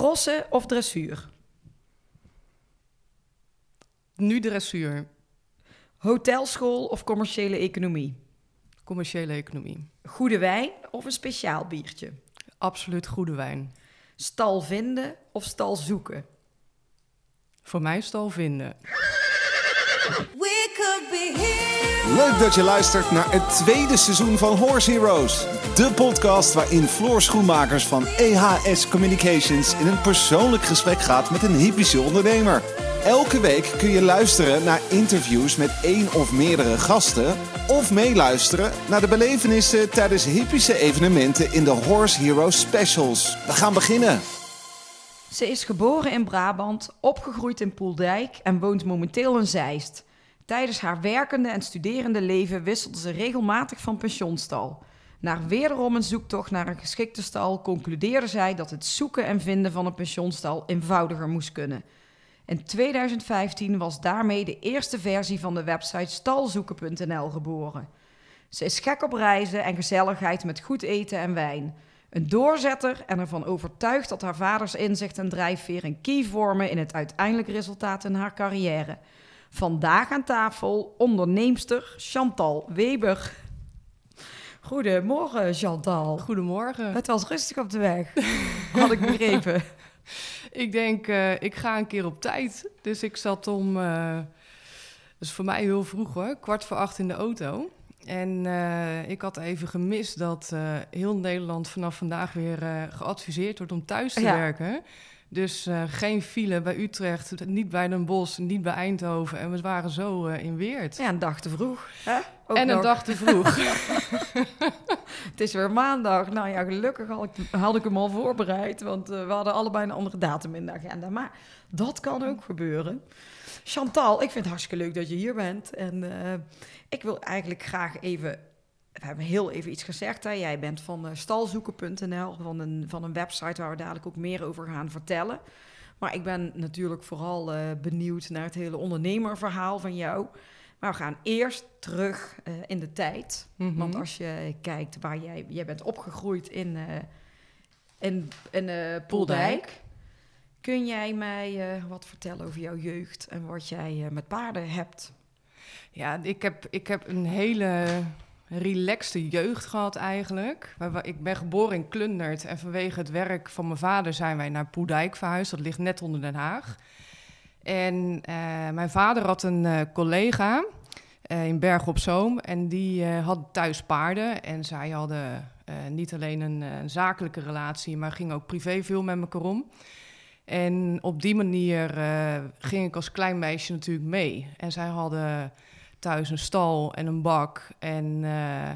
Crossen of dressuur? Nu dressuur. Hotelschool of commerciële economie? Commerciële economie. Goede wijn of een speciaal biertje? Absoluut goede wijn. Stal vinden of stal zoeken? Voor mij stal vinden. We could be here. Leuk dat je luistert naar het tweede seizoen van Horse Heroes. De podcast waarin Floor Schoenmakers van EHS Communications in een persoonlijk gesprek gaat met een hypische ondernemer. Elke week kun je luisteren naar interviews met één of meerdere gasten. Of meeluisteren naar de belevenissen tijdens hypische evenementen in de Horse Heroes Specials. We gaan beginnen. Ze is geboren in Brabant, opgegroeid in Poeldijk en woont momenteel in Zeist. Tijdens haar werkende en studerende leven wisselde ze regelmatig van pensioenstal. Na wederom een zoektocht naar een geschikte stal concludeerde zij dat het zoeken en vinden van een pensioenstal eenvoudiger moest kunnen. In 2015 was daarmee de eerste versie van de website stalzoeken.nl geboren. Ze is gek op reizen en gezelligheid met goed eten en wijn. Een doorzetter en ervan overtuigd dat haar vaders inzicht en drijfveer een key vormen in het uiteindelijk resultaat in haar carrière. Vandaag aan tafel onderneemster Chantal Weber. Goedemorgen Chantal. Goedemorgen. Het was rustig op de weg, had ik begrepen. Ik denk, eh, ik ga een keer op tijd. Dus ik zat om, dat is voor mij heel vroeg hoor, kwart voor acht in de auto. En eh, ik had even gemist dat heel Nederland vanaf vandaag weer geadviseerd wordt om thuis te Ja. werken. Dus eh, geen file bij Utrecht, niet bij Den Bosch, niet bij Eindhoven. En we waren zo eh, in Weert. Ja, een dag te vroeg. Hè? Ook en een dag te vroeg. Het is weer maandag. Nou ja, gelukkig had ik, had ik hem al voorbereid. Want eh, we hadden allebei een andere datum in de agenda. Maar dat kan ook gebeuren. Chantal, ik vind het hartstikke leuk dat je hier bent. En ik wil eigenlijk graag even... We hebben heel even iets gezegd. Hè? Jij bent van eh, stalzoeken.nl, van een, van een website waar we dadelijk ook meer over gaan vertellen. Maar ik ben natuurlijk vooral eh, benieuwd naar het hele ondernemerverhaal van jou. Maar we gaan eerst terug eh, in de tijd. Mhm. Want als je kijkt waar jij... Jij bent opgegroeid in, in, in Poeldijk. Kun jij mij wat vertellen over jouw jeugd en wat jij met paarden hebt? Ja, ik heb, ik heb een hele relaxte jeugd gehad eigenlijk. Ik ben geboren in Klundert en vanwege het werk van mijn vader zijn wij naar Poedijk verhuisd. Dat ligt net onder Den Haag. En eh, mijn vader had een eh, collega eh, in Berg op Zoom en die had thuis paarden. En zij hadden niet alleen een, een zakelijke relatie, maar ging ook privé veel met elkaar om. En op die manier ging ik als klein meisje natuurlijk mee. En zij hadden thuis een stal en een bak. En eh,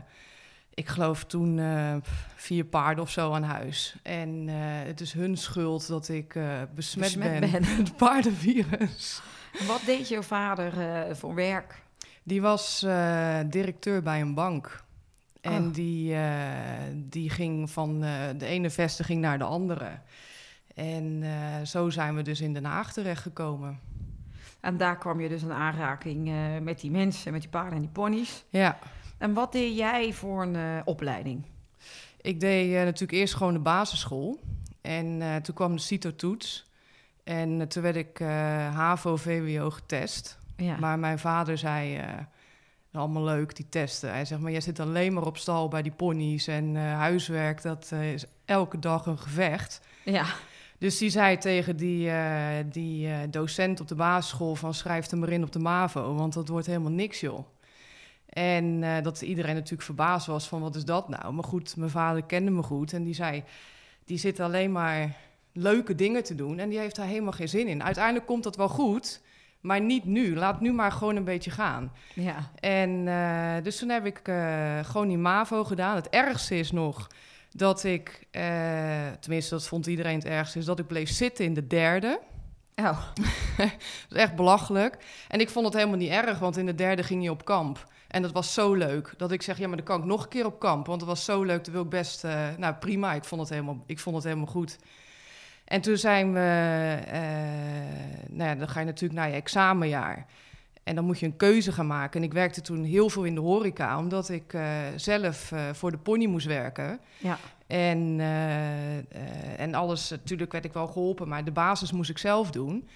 ik geloof toen eh, vier paarden of zo aan huis. En eh, het is hun schuld dat ik besmet, Besmet ben ben. met het paardenvirus. Wat deed jouw vader voor werk? Die was directeur bij een bank. En Oh. die, die ging van de ene vestiging naar de andere. En zo zijn we dus in Den Haag terechtgekomen. En daar kwam je dus in aanraking eh, met die mensen, met die paarden en die ponies. Ja, En wat deed jij voor een eh, opleiding? Ik deed eh, natuurlijk eerst gewoon de basisschool. En toen kwam de CITO-toets. En toen werd ik HAVO-VWO getest. Ja. Maar mijn vader zei, allemaal leuk, die testen. Hij zegt, maar jij zit alleen maar op stal bij die ponies. En huiswerk, dat is elke dag een gevecht. ja. Dus die zei tegen die, eh, die eh, docent op de basisschool van... schrijf er maar in op de MAVO, want dat wordt helemaal niks, joh. En eh, dat iedereen natuurlijk verbaasd was van, wat is dat nou? Maar goed, mijn vader kende me goed en die zei... die zit alleen maar leuke dingen te doen en die heeft daar helemaal geen zin in. Uiteindelijk komt dat wel goed, maar niet nu. Laat nu maar gewoon een beetje gaan. ja. En dus toen heb ik gewoon die MAVO gedaan. Het ergste is nog dat ik, eh, tenminste dat vond iedereen het ergste, is dat ik bleef zitten in de derde. Oh, Dat is echt belachelijk. En ik vond het helemaal niet erg, want in de derde ging je op kamp. En dat was zo leuk dat ik zeg, ja, maar dan kan ik nog een keer op kamp. Want het was zo leuk, dat wil ik best... eh, nou, prima, ik vond, het helemaal, ik vond het helemaal goed. En toen zijn we... eh, nou ja, dan ga je natuurlijk naar je examenjaar. En dan moet je een keuze gaan maken. En ik werkte toen heel veel in de horeca, omdat ik eh, zelf eh, voor de pony moest werken. ja. En, eh, en alles, natuurlijk werd ik wel geholpen, maar de basis moest ik zelf doen.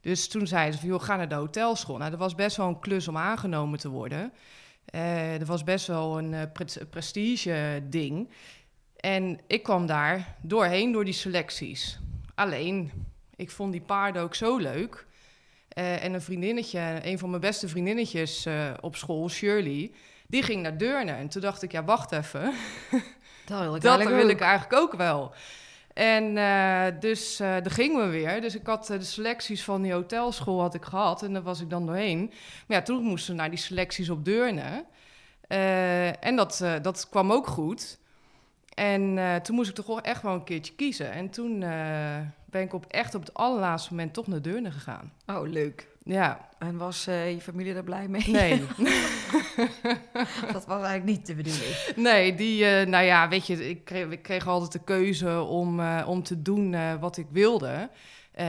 Dus toen zeiden ze van, joh, ga naar de hotelschool. Nou, dat was best wel een klus om aangenomen te worden. Dat was best wel een pre- prestige ding. En ik kwam daar doorheen door die selecties. Alleen, ik vond die paarden ook zo leuk. Eh, en een vriendinnetje, een van mijn beste vriendinnetjes eh, op school, Shirley, die ging naar Deurne. En toen dacht ik, ja, wacht even. Dat wil ik Dat eigenlijk wil ook. ik eigenlijk ook wel. En eh, dus daar gingen we weer. Dus ik had de selecties van die hotelschool had ik gehad. En daar was ik dan doorheen. Maar ja, toen moesten we naar die selecties op Deurne. En dat, dat kwam ook goed. En toen moest ik toch wel echt wel een keertje kiezen. En toen ben ik op, echt op het allerlaatste moment toch naar Deurne gegaan. Oh, leuk. Ja, En was eh, je familie er blij mee? nee. dat was eigenlijk niet de bedoeling. Nee, die, eh, nou ja, weet je, ik kreeg, ik kreeg altijd de keuze om, eh, om te doen wat ik wilde,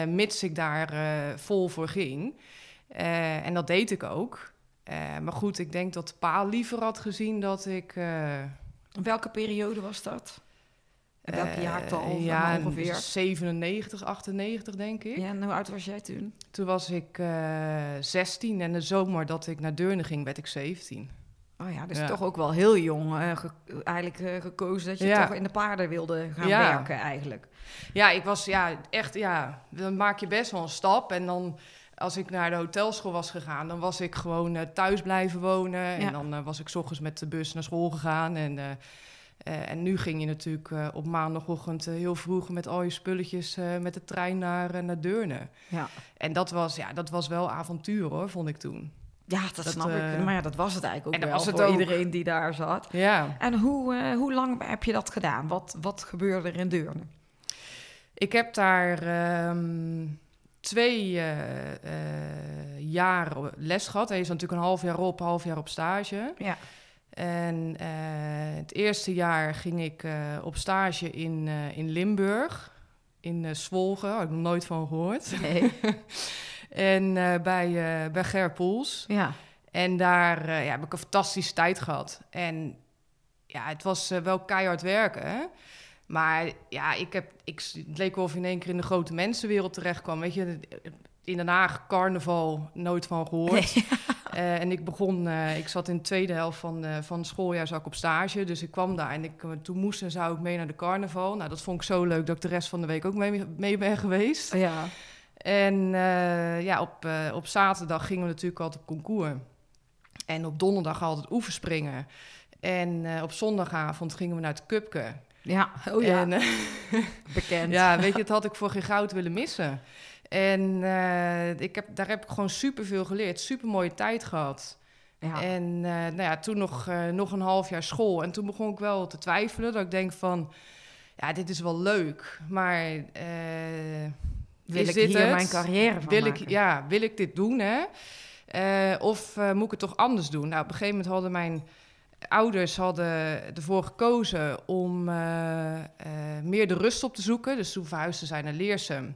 mits ik daar vol voor ging. En dat deed ik ook. Maar goed, ik denk dat Pa liever had gezien dat ik. Welke periode was dat? En welke eh, jaartal ja, ja, ongeveer? 97, 98 denk ik. Ja, en hoe oud was jij toen? Toen was ik eh 16 en de zomer dat ik naar Deurne ging, werd ik 17. Oh ja, dus Ja. toch ook wel heel jong eh, ge- eigenlijk eh, gekozen dat je Ja. toch in de paarden wilde gaan Ja. werken eigenlijk. Ja, ik was ja, echt, ja, dan maak je best wel een stap. En dan, als ik naar de hotelschool was gegaan, dan was ik gewoon eh, thuis blijven wonen. En dan eh, was ik 's ochtends met de bus naar school gegaan. En, eh, en nu ging je natuurlijk eh, op maandagochtend eh, heel vroeg met al je spulletjes met de trein naar, naar Deurne. Ja, En dat was, ja, dat was wel avontuur hoor, vond ik toen. ja dat, Dat, snap ik. Maar ja, dat was het eigenlijk ook en wel dat was voor het ook. iedereen die daar zat. Ja. En hoe, hoe lang heb je dat gedaan? Wat, wat gebeurde er in Deurne? Ik heb daar ehm, twee jaar les gehad. En je is natuurlijk een half jaar op, half jaar op stage. Ja. En eh, het eerste jaar ging ik eh, op stage in, eh, in Limburg, in Zwolgen, had ik nog nooit van gehoord. Nee. En bij, bij Ger Poels. ja. En daar ja, heb ik een fantastische tijd gehad. En ja, het was wel keihard werken. hè. Maar ja, ik heb, ik, het leek wel of in één keer in de grote mensenwereld terecht kwam. Weet je, in Den Haag carnaval nooit van gehoord. Eh, en ik begon, eh, ik zat in de tweede helft van, eh, van het schooljaar zat ik op stage. Dus ik kwam daar en ik, toen moest en zou ik mee naar de carnaval. Nou, dat vond ik zo leuk dat ik de rest van de week ook mee, mee ben geweest. Ja. En ja, op, op zaterdag gingen we natuurlijk altijd op concours. En op donderdag altijd oefenspringen. En op zondagavond gingen we naar het Cupke. Ja. Oh ja, En, bekend. ja, weet je, dat had ik voor geen goud willen missen. En eh, ik heb, daar heb ik gewoon superveel geleerd. Super mooie tijd gehad. Ja. En eh, nou ja, toen nog, eh, nog een half jaar school. En toen begon ik wel te twijfelen. Dat ik denk van, ja, dit is wel leuk. Maar Wil ik dit hier het? mijn carrière van wil maken? ik, ja, wil ik dit doen, hè? Of moet ik het toch anders doen? Nou, op een gegeven moment hadden mijn ouders hadden ervoor gekozen om meer de rust op te zoeken. Dus toen verhuisden zij naar Leersum.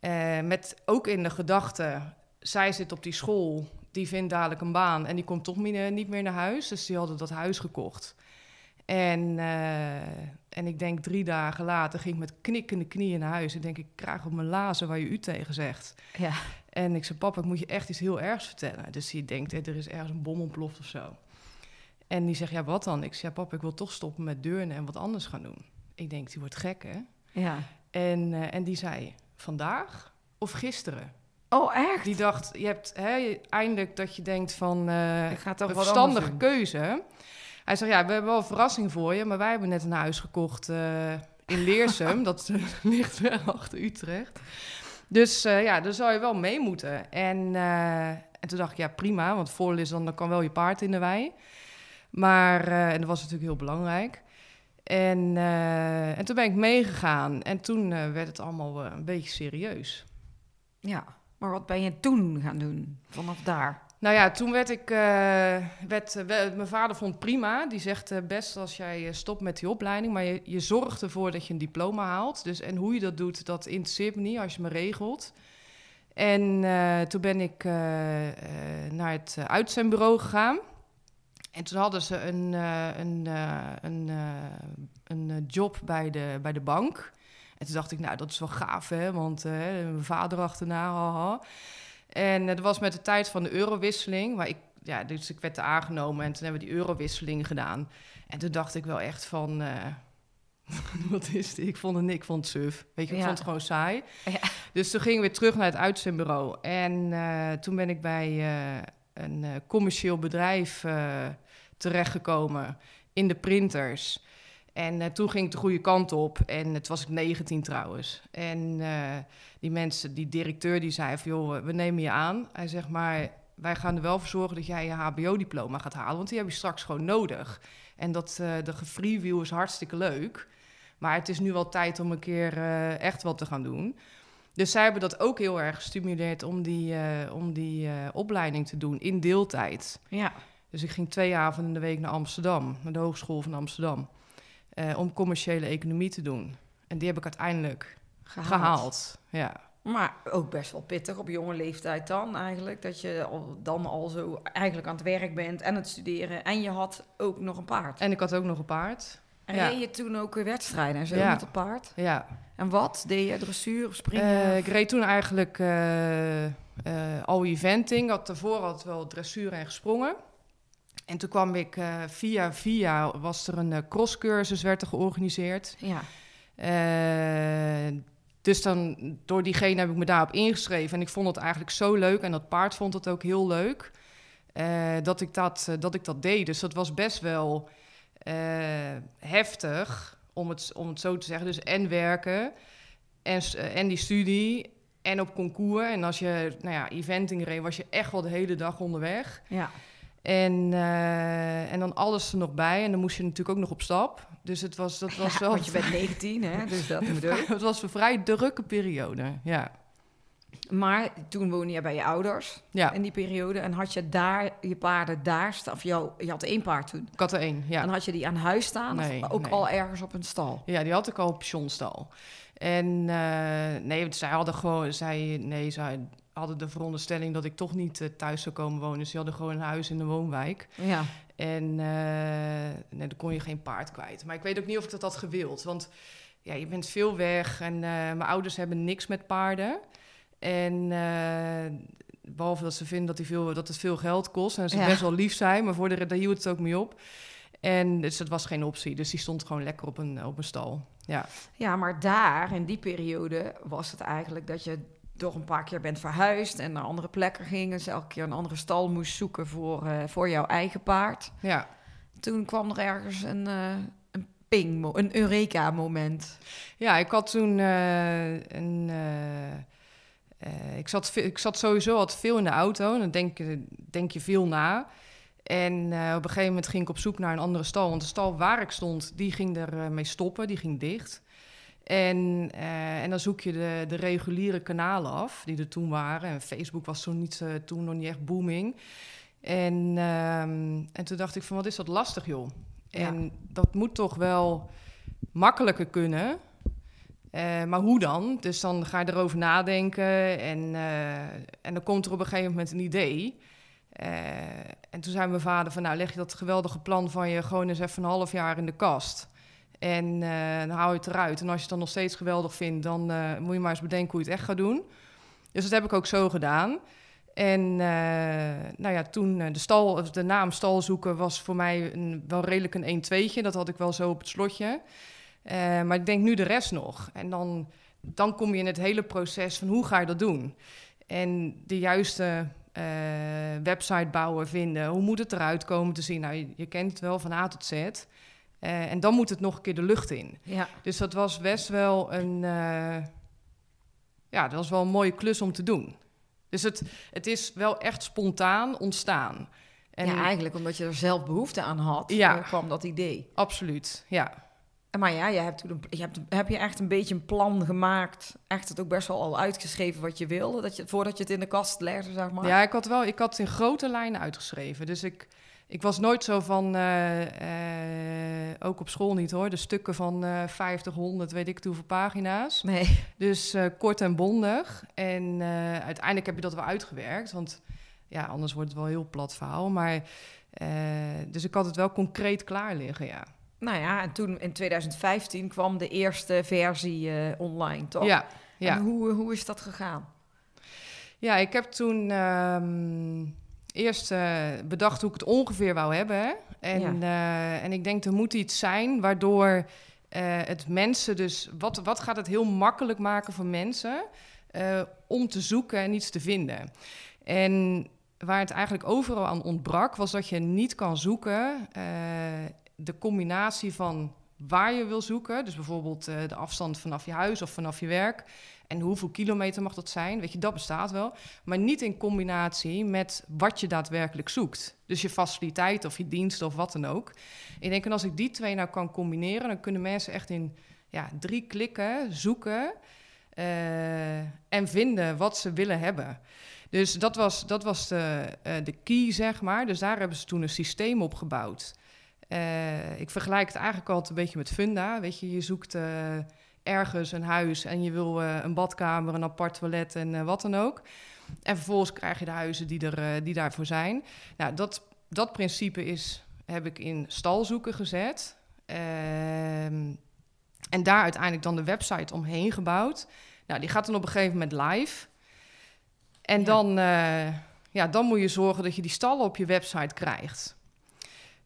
Eh, met ook in de gedachte, zij zit op die school, die vindt dadelijk een baan en die komt toch niet, meer naar huis. Dus die hadden dat huis gekocht. En, eh, en ik denk drie dagen later ging ik met knikkende knieën naar huis. Ik denk, ik krijg op mijn lazen waar je u tegen zegt. Ja. En ik zei, papa, ik moet je echt iets heel ergs vertellen. Dus hij denkt, er is ergens een bom ontploft of zo. En die zegt, ja, wat dan? Ik zei, ja, papa, ik wil toch stoppen met deurnen en wat anders gaan doen. Ik denk, die wordt gek, hè? ja. En, eh, en die zei, vandaag of gisteren? Oh, echt? Die dacht, je hebt hè, eindelijk dat je denkt van... eh, Ik ga toch een verstandige keuze. Hij zegt, ja, we hebben wel een verrassing voor je... maar wij hebben net een huis gekocht eh, in Leersum. dat ligt wel achter Utrecht. Dus eh, ja, daar zou je wel mee moeten. En, eh, en toen dacht ik, ja, prima, want voorlis dan, dan kan wel je paard in de wei. Maar, en dat was natuurlijk heel belangrijk. En, eh, en toen ben ik meegegaan. En toen eh, werd het allemaal eh, een beetje serieus. Ja. Maar wat ben je toen gaan doen? Vanaf daar? Nou ja, toen werd ik. werd, we- mijn vader vond prima. Die zegt best als jij stopt met die opleiding. Maar je, je zorgt ervoor dat je een diploma haalt. Dus, en hoe je dat doet, dat interesseert me niet als je me regelt. En toen ben ik naar het uitzendbureau gegaan. En toen hadden ze een, eh, een, eh, een, eh, een job bij de, bij de bank. En toen dacht ik, nou, dat is wel gaaf, hè? Want mijn vader achterna, haha. En het was met de tijd van de eurowisseling. Maar ik, ja, dus ik werd er aangenomen en toen hebben we die eurowisseling gedaan. En toen dacht ik wel echt van... wat is dit? Ik vond het, ik vond het suf. Weet je, ik Ja. vond het gewoon saai. Ja. Dus toen gingen we weer terug naar het uitzendbureau. En toen ben ik bij een eh, commercieel bedrijf eh, terechtgekomen in de printers. En eh, toen ging ik de goede kant op. En het was ik 19 trouwens. En die mensen, die directeur, die zei van... joh, we nemen je aan. Hij zegt maar, wij gaan er wel voor zorgen dat jij je hbo-diploma gaat halen. Want die heb je straks gewoon nodig. En dat de gefreewheel is hartstikke leuk. Maar het is nu wel tijd om een keer echt wat te gaan doen. Dus zij hebben dat ook heel erg gestimuleerd om die, eh, om die eh, opleiding te doen in deeltijd. Ja. Dus ik ging twee avonden in de week naar Amsterdam, naar de Hogeschool van Amsterdam, eh, om commerciële economie te doen. En die heb ik uiteindelijk gehaald. Ja. Maar ook best wel pittig op jonge leeftijd dan eigenlijk. Dat je dan al zo eigenlijk aan het werk bent en het studeren. En je had ook nog een paard. En ik had ook nog een paard. En ja. reed je toen ook weer wedstrijden en zo Ja. met het paard? Ja. En wat? Deed je dressuur of springen? Eh, ik reed toen eigenlijk eh, eh, al eventing. Had daarvoor had wel dressuur en gesprongen. En toen kwam ik via via was er een crosscursus werd er georganiseerd. ja. Dus dan door diegene heb ik me daarop ingeschreven. En ik vond het eigenlijk zo leuk. En dat paard vond het ook heel leuk. dat, ik dat, dat ik dat deed. Dus dat was best wel heftig, om het, om het zo te zeggen. Dus en werken, en, eh, en die studie, en op concours. En als je, nou ja, eventing reed, was je echt wel de hele dag onderweg. ja. En, eh, en dan alles er nog bij. En dan moest je natuurlijk ook nog op stap. Dus het was, dat was Ja, wel... Want je bent 19, hè? Dus dat ook. Het was een vrij drukke periode, ja. Maar toen woonde je bij je ouders Ja, in die periode. En had je daar je paarden daar staan? Of jou, je had één paard toen. ik had er één, ja. En had je die aan huis staan? Nee, of ook nee. al ergens op een stal? Ja, die had ik al op pensionstal. En eh, nee, zij hadden gewoon... Zij, nee, zij hadden de veronderstelling dat ik toch niet eh, thuis zou komen wonen. Dus die hadden gewoon een huis in de woonwijk. Ja. En eh, nee, dan kon je geen paard kwijt. Maar ik weet ook niet of ik dat had gewild. Want ja, je bent veel weg. En mijn ouders hebben niks met paarden. En eh, behalve dat ze vinden dat, die veel, dat het veel geld kost. En ze Ja. best wel lief zijn. Maar voor de, daar hield het ook mee op. En dus het was geen optie. Dus die stond gewoon lekker op een, op een stal. Ja, ja, maar daar, in die periode, was het eigenlijk dat je toch een paar keer bent verhuisd en naar andere plekken ging. Dus elke keer een andere stal moest zoeken voor, eh, voor jouw eigen paard. ja. Toen kwam er ergens een, eh, een ping, een Eureka-moment. Ja, ik had toen een. Eh, ik, zat, ik zat sowieso altijd veel in de auto. En dan denk je, denk je veel na. En eh, op een gegeven moment ging ik op zoek naar een andere stal. Want de stal waar ik stond, die ging er eh, mee stoppen. Die ging dicht. En, eh, en dan zoek je de, de reguliere kanalen af, die er toen waren. En Facebook was toen, niet, toen nog niet echt booming. En, ehm, en toen dacht ik van, wat is dat lastig, joh. Ja. En dat moet toch wel makkelijker kunnen. Eh, maar hoe dan? Dus dan ga je erover nadenken en, eh, en dan komt er op een gegeven moment een idee. Eh, en toen zei mijn vader van, nou leg je dat geweldige plan van je gewoon eens even een half jaar in de kast. En dan hou je het eruit. En als je het dan nog steeds geweldig vindt, dan moet je maar eens bedenken hoe je het echt gaat doen. Dus dat heb ik ook zo gedaan. En nou ja, toen de, stal, de naam stal zoeken was voor mij een, wel redelijk een 1 2 Dat had ik wel zo op het slotje. Eh, maar ik denk nu de rest nog. En dan, dan kom je in het hele proces van hoe ga je dat doen? En de juiste eh, website bouwen, vinden. Hoe moet het eruit komen te zien? Nou, je, je kent het wel van A tot Z. Eh, en dan moet het nog een keer de lucht in. Ja. Dus dat was best wel een... ja, dat was wel een mooie klus om te doen. Dus het, het is wel echt spontaan ontstaan. En ja, eigenlijk omdat je er zelf behoefte aan had, Ja. kwam dat idee. absoluut, ja. Maar ja, je hebt toen een, je hebt, heb je echt een beetje een plan gemaakt, echt het ook best wel al uitgeschreven wat je wilde, dat je, voordat je het in de kast legde, zeg maar. Ja, ik had wel, ik had in grote lijnen uitgeschreven. Dus ik, ik was nooit zo van, eh, eh, ook op school niet hoor, de stukken van eh 50, 100, weet ik hoeveel pagina's. Nee. Dus eh, kort en bondig. En uiteindelijk heb je dat wel uitgewerkt, want ja, anders wordt het wel een heel plat verhaal. Maar dus ik had het wel concreet klaar liggen, ja. Nou ja, en toen in 2015 kwam de eerste versie eh, online, toch? Ja, ja. En hoe, hoe is dat gegaan? Ja, ik heb toen ehm, eerst eh, bedacht hoe ik het ongeveer wou hebben. hè. En, eh, en ik denk, er moet iets zijn waardoor eh, het mensen dus... Wat, wat gaat het heel makkelijk maken voor mensen eh, om te zoeken en iets te vinden? En waar het eigenlijk overal aan ontbrak, was dat je niet kan zoeken... eh, de combinatie van waar je wil zoeken... dus bijvoorbeeld eh, de afstand vanaf je huis of vanaf je werk... En hoeveel kilometer mag dat zijn? Weet je, dat bestaat wel. Maar niet in combinatie met wat je daadwerkelijk zoekt. Dus je faciliteit of je diensten of wat dan ook. Ik denk, en als ik die twee nou kan combineren, dan kunnen mensen echt in ja, drie klikken zoeken eh, en vinden wat ze willen hebben. Dus dat was, dat was de, eh, de key, zeg maar. Dus daar hebben ze toen een systeem op Eh, ik vergelijk het eigenlijk altijd een beetje met Funda. Weet je, je zoekt eh, ergens een huis en je wil eh, een badkamer, een apart toilet en wat dan ook. En vervolgens krijg je de huizen die, er, die daarvoor zijn. Nou, dat, dat principe is, heb ik in stalzoeken gezet. Ehm, en daar uiteindelijk dan de website omheen gebouwd. Nou, die gaat dan op een gegeven moment live. En Ja. dan, ja, dan moet je zorgen dat je die stallen op je website krijgt.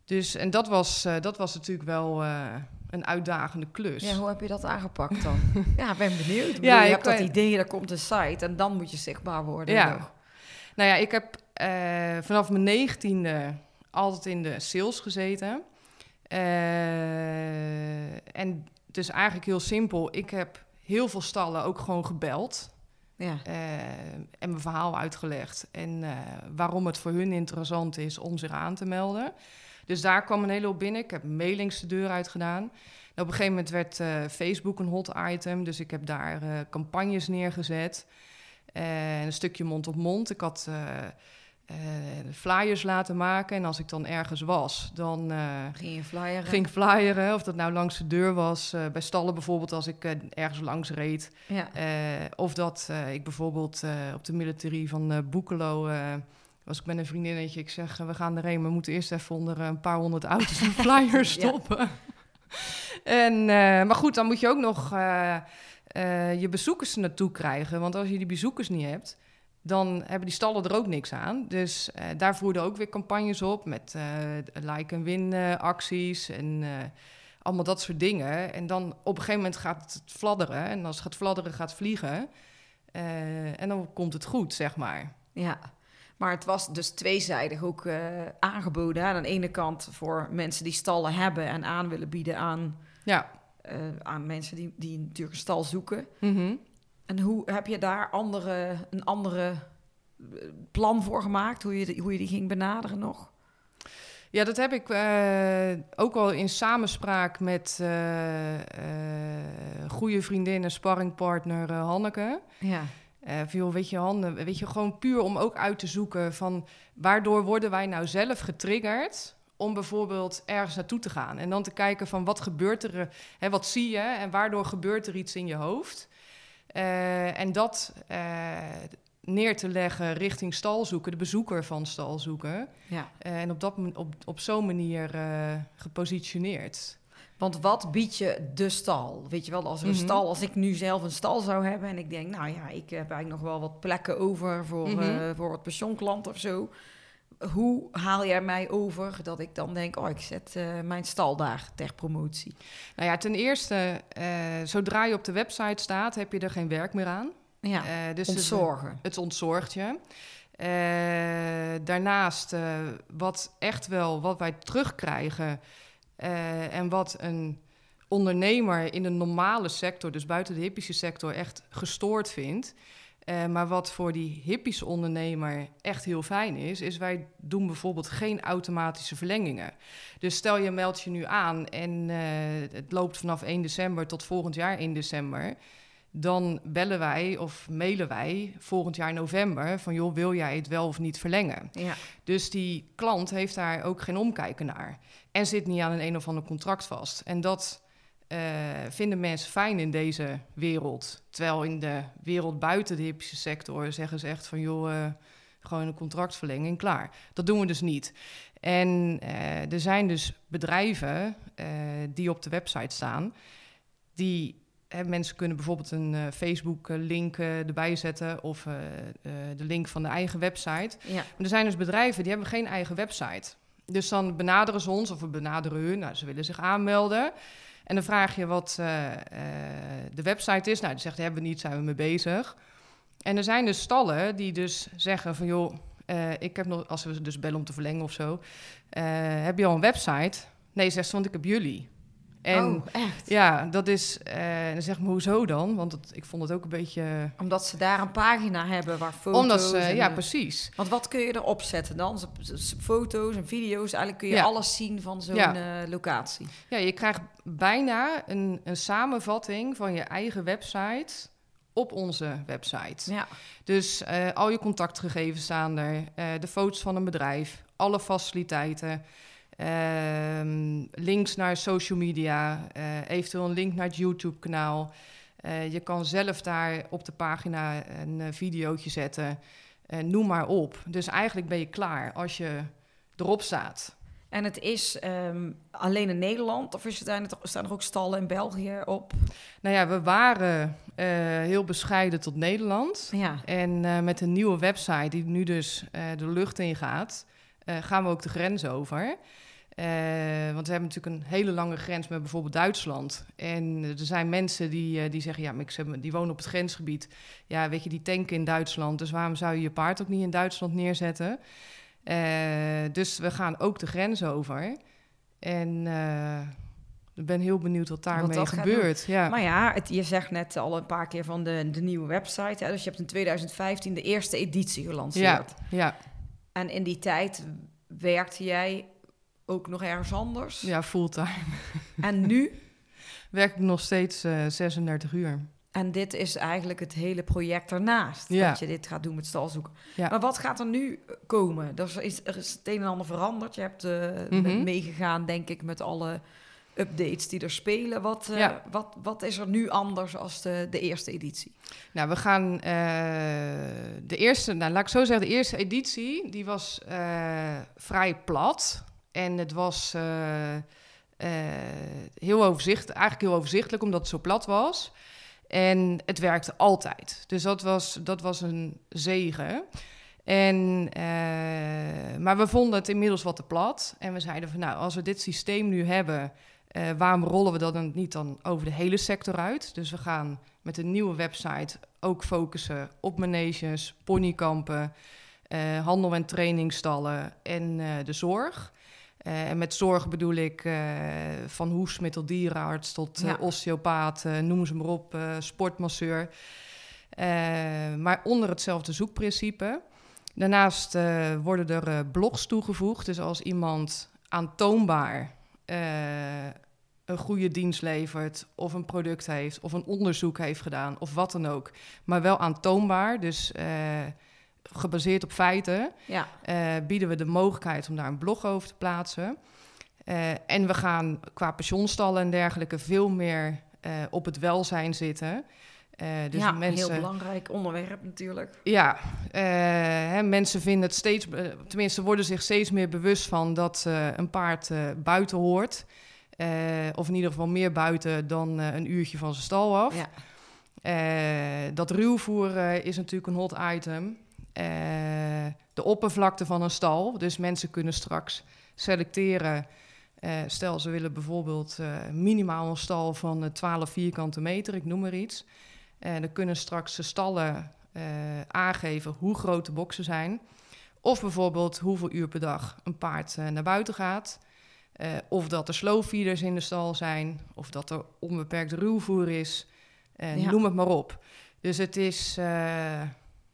Dus, en dat was, eh, dat was natuurlijk wel eh, een uitdagende klus. Ja, hoe heb je dat aangepakt dan? ja, ik ben benieuwd. Bedoel, Ja, je hebt dat idee, er komt een site en dan moet je zichtbaar worden. Ja. nog. Nou ja, ik heb eh, vanaf mijn negentiende altijd in de sales gezeten. En dus eigenlijk heel simpel. Ik heb heel veel stallen ook gewoon gebeld. Ja. en mijn verhaal uitgelegd. En waarom het voor hun interessant is om zich aan te melden. Dus daar kwam een hele hoop binnen. Ik heb mailings de deur uit gedaan. Op een gegeven moment werd eh, Facebook een hot item. Dus ik heb daar eh, campagnes neergezet. Eh, een stukje mond op mond. Ik had eh, flyers laten maken. En als ik dan ergens was, dan Ging je flyeren? ging flyeren. Of dat nou langs de deur was. bij stallen bijvoorbeeld, als ik ergens langs reed. Ja. Of dat ik bijvoorbeeld op de militarie van Boekelo... eh, was ik met een vriendinnetje. Ik zeg, eh, we gaan erheen. We moeten eerst even onder een paar honderd auto's en flyers Ja. stoppen. en, eh, maar goed, dan moet je ook nog eh, eh, je bezoekers er naartoe krijgen. Want als je die bezoekers niet hebt, dan hebben die stallen er ook niks aan. Dus eh, daar voerden ook weer campagnes op met eh like-en-win eh, acties en eh, allemaal dat soort dingen. En dan op een gegeven moment gaat het fladderen. En als het gaat fladderen, gaat het vliegen. Eh, en dan komt het goed, zeg maar. Ja, maar het was dus tweezijdig ook eh, aangeboden. Aan de ene kant voor mensen die stallen hebben en aan willen bieden aan, Ja. eh, aan mensen die, die natuurlijk een stal zoeken. Mhm. En hoe heb je daar andere, een andere eh, plan voor gemaakt? Hoe je, die- hoe je die ging benaderen nog? Ja, dat heb ik ook al in samenspraak met goede vriendin en sparringpartner Hanneke. Ja, Eh van, joh, weet je, Hanne, weet je, gewoon puur om ook uit te zoeken van waardoor worden wij nou zelf getriggerd om bijvoorbeeld ergens naartoe te gaan. En dan te kijken van wat gebeurt er, eh, hè, wat zie je en waardoor gebeurt er iets in je hoofd. Eh, en dat eh, neer te leggen richting stalzoeken, de bezoeker van stalzoeken. ja. Eh, en op, dat, op, op zo'n manier eh, gepositioneerd. Want wat biedt je de stal? Weet je wel, als er een Mhm. stal, als ik nu zelf een stal zou hebben en ik denk, nou ja, ik heb eigenlijk nog wel wat plekken over voor, eh, voor het pensionklant of zo. Hoe haal jij mij over dat ik dan denk, oh, ik zet eh, mijn stal daar ter promotie? Nou ja, ten eerste, eh, zodra je op de website staat, heb je er geen werk meer aan. Ja, dus het- ontzorgen. Het ontzorgt je. Daarnaast, wat echt wel, wat wij terugkrijgen eh, en wat een ondernemer in een normale sector, dus buiten de hippische sector, echt gestoord vindt. eh, maar wat voor die hippische ondernemer echt heel fijn is, is wij doen bijvoorbeeld geen automatische verlengingen. Dus stel je meldt je nu aan en eh, het loopt vanaf 1 december tot volgend jaar 1 december dan bellen wij of mailen wij volgend jaar november van joh, wil jij het wel of niet verlengen? Ja, Dus die klant heeft daar ook geen omkijken naar en zit niet aan een een of ander contract vast. En dat eh, vinden mensen fijn in deze wereld. Terwijl in de wereld buiten de hippische sector zeggen ze echt van joh, eh, Gewoon een contractverlenging, klaar. Dat doen we dus niet. En eh, er zijn dus bedrijven die op de website staan, die hè, mensen kunnen bijvoorbeeld een eh, Facebook-link eh, erbij zetten of eh, eh, de link van de eigen website. Ja. Maar er zijn dus bedrijven die hebben geen eigen website. Dus dan benaderen ze ons of we benaderen hun. Nou, ze willen zich aanmelden. En dan vraag je wat eh, eh, de website is. Nou, die zegt, hebben we niet, zijn we mee bezig. En er zijn dus stallen die dus zeggen van... joh, eh, ik heb nog, als we ze dus bellen om te verlengen of zo... eh, heb je al een website? Nee, zegt ze, want ik heb jullie. En oh, echt? ja, dat is... eh, dan zeg maar hoezo dan? Want het, ik vond het ook een beetje... Omdat ze daar een pagina hebben waar foto's... Omdat ze, en, ja, eh, precies. Want wat kun je erop zetten dan? Foto's en video's, eigenlijk kun je Ja. alles zien van zo'n Ja. eh, locatie. Ja, je krijgt bijna een, een samenvatting van je eigen website op onze website. Ja. Dus al je contactgegevens staan er, de foto's van een bedrijf, alle faciliteiten, ehm, links naar social media, eh, eventueel een link naar het YouTube-kanaal. Eh, je kan zelf daar op de pagina een uh, videootje zetten, noem maar op. Dus eigenlijk ben je klaar als je erop staat. En het is ehm, alleen in Nederland of is het, zijn er, staan er ook stallen in België op? Nou ja, we waren heel bescheiden tot Nederland. Ja. En met een nieuwe website die nu dus de lucht in gaat, gaan we ook de grens over. Eh, want we hebben natuurlijk een hele lange grens met bijvoorbeeld Duitsland. En er zijn mensen die, eh, die zeggen, ja, maar ik zeg, die wonen op het grensgebied. Ja, weet je, die tanken in Duitsland. Dus waarom zou je je paard ook niet in Duitsland neerzetten? Eh, dus we gaan ook de grens over. En ik ben heel benieuwd wat daarmee gebeurt. Ja. Maar ja, het, je zegt net al een paar keer van de, de nieuwe website. Hè? Dus je hebt in 2015 de eerste editie gelanceerd. ja, ja, En in die tijd werkte jij ook nog ergens anders. ja, fulltime. En nu? Werk ik nog steeds eh 36 uur. En dit is eigenlijk het hele project ernaast. Ja. Dat je dit gaat doen met stalzoeken. Ja. Maar wat gaat er nu komen? Er is, er is het een en ander veranderd. Je hebt eh, met meegegaan, denk ik, met alle updates die er spelen. Wat, eh, Ja. wat, wat is er nu anders als de, de eerste editie? Nou, we gaan eh, de eerste, nou laat ik zo zeggen, de eerste editie, die was eh, vrij plat. En het was eh, eh, heel overzichtelijk, eigenlijk heel overzichtelijk, omdat het zo plat was. En het werkte altijd. Dus dat was, dat was een zegen. En, eh, maar we vonden het inmiddels wat te plat. En we zeiden van, nou, als we dit systeem nu hebben, waarom rollen we dat dan niet dan over de hele sector uit? Dus we gaan met een nieuwe website ook focussen op maneges, ponykampen, handel- en trainingstallen en de zorg. Eh, en met zorg bedoel ik eh, van dierenarts tot eh, Ja. osteopaat, noem ze maar op, sportmasseur. Maar onder hetzelfde zoekprincipe. Daarnaast worden er blogs toegevoegd. Dus als iemand aantoonbaar een goede dienst levert, of een product heeft, of een onderzoek heeft gedaan, of wat dan ook, maar wel aantoonbaar, dus gebaseerd op feiten, Ja, eh, bieden we de mogelijkheid om daar een blog over te plaatsen. Eh, en we gaan qua pensioenstallen en dergelijke veel meer eh, op het welzijn zitten. Dus ja mensen, heel belangrijk onderwerp natuurlijk. ja, hè, mensen vinden het steeds, tenminste worden zich steeds meer bewust van dat een paard buiten hoort. Of in ieder geval meer buiten dan een uurtje van zijn stal af. Ja. Dat ruwvoer is natuurlijk een hot item. Eh, de oppervlakte van een stal. Dus mensen kunnen straks selecteren. Eh, stel, ze willen bijvoorbeeld eh, minimaal een stal van eh, 12 vierkante meter, ik noem maar iets. En dan kunnen straks de stallen aangeven hoe groot de boksen zijn. Of bijvoorbeeld hoeveel uur per dag een paard naar buiten gaat. Of dat er slow feeders in de stal zijn. Of dat er onbeperkt ruwvoer is. Ja. Noem het maar op. Dus het is...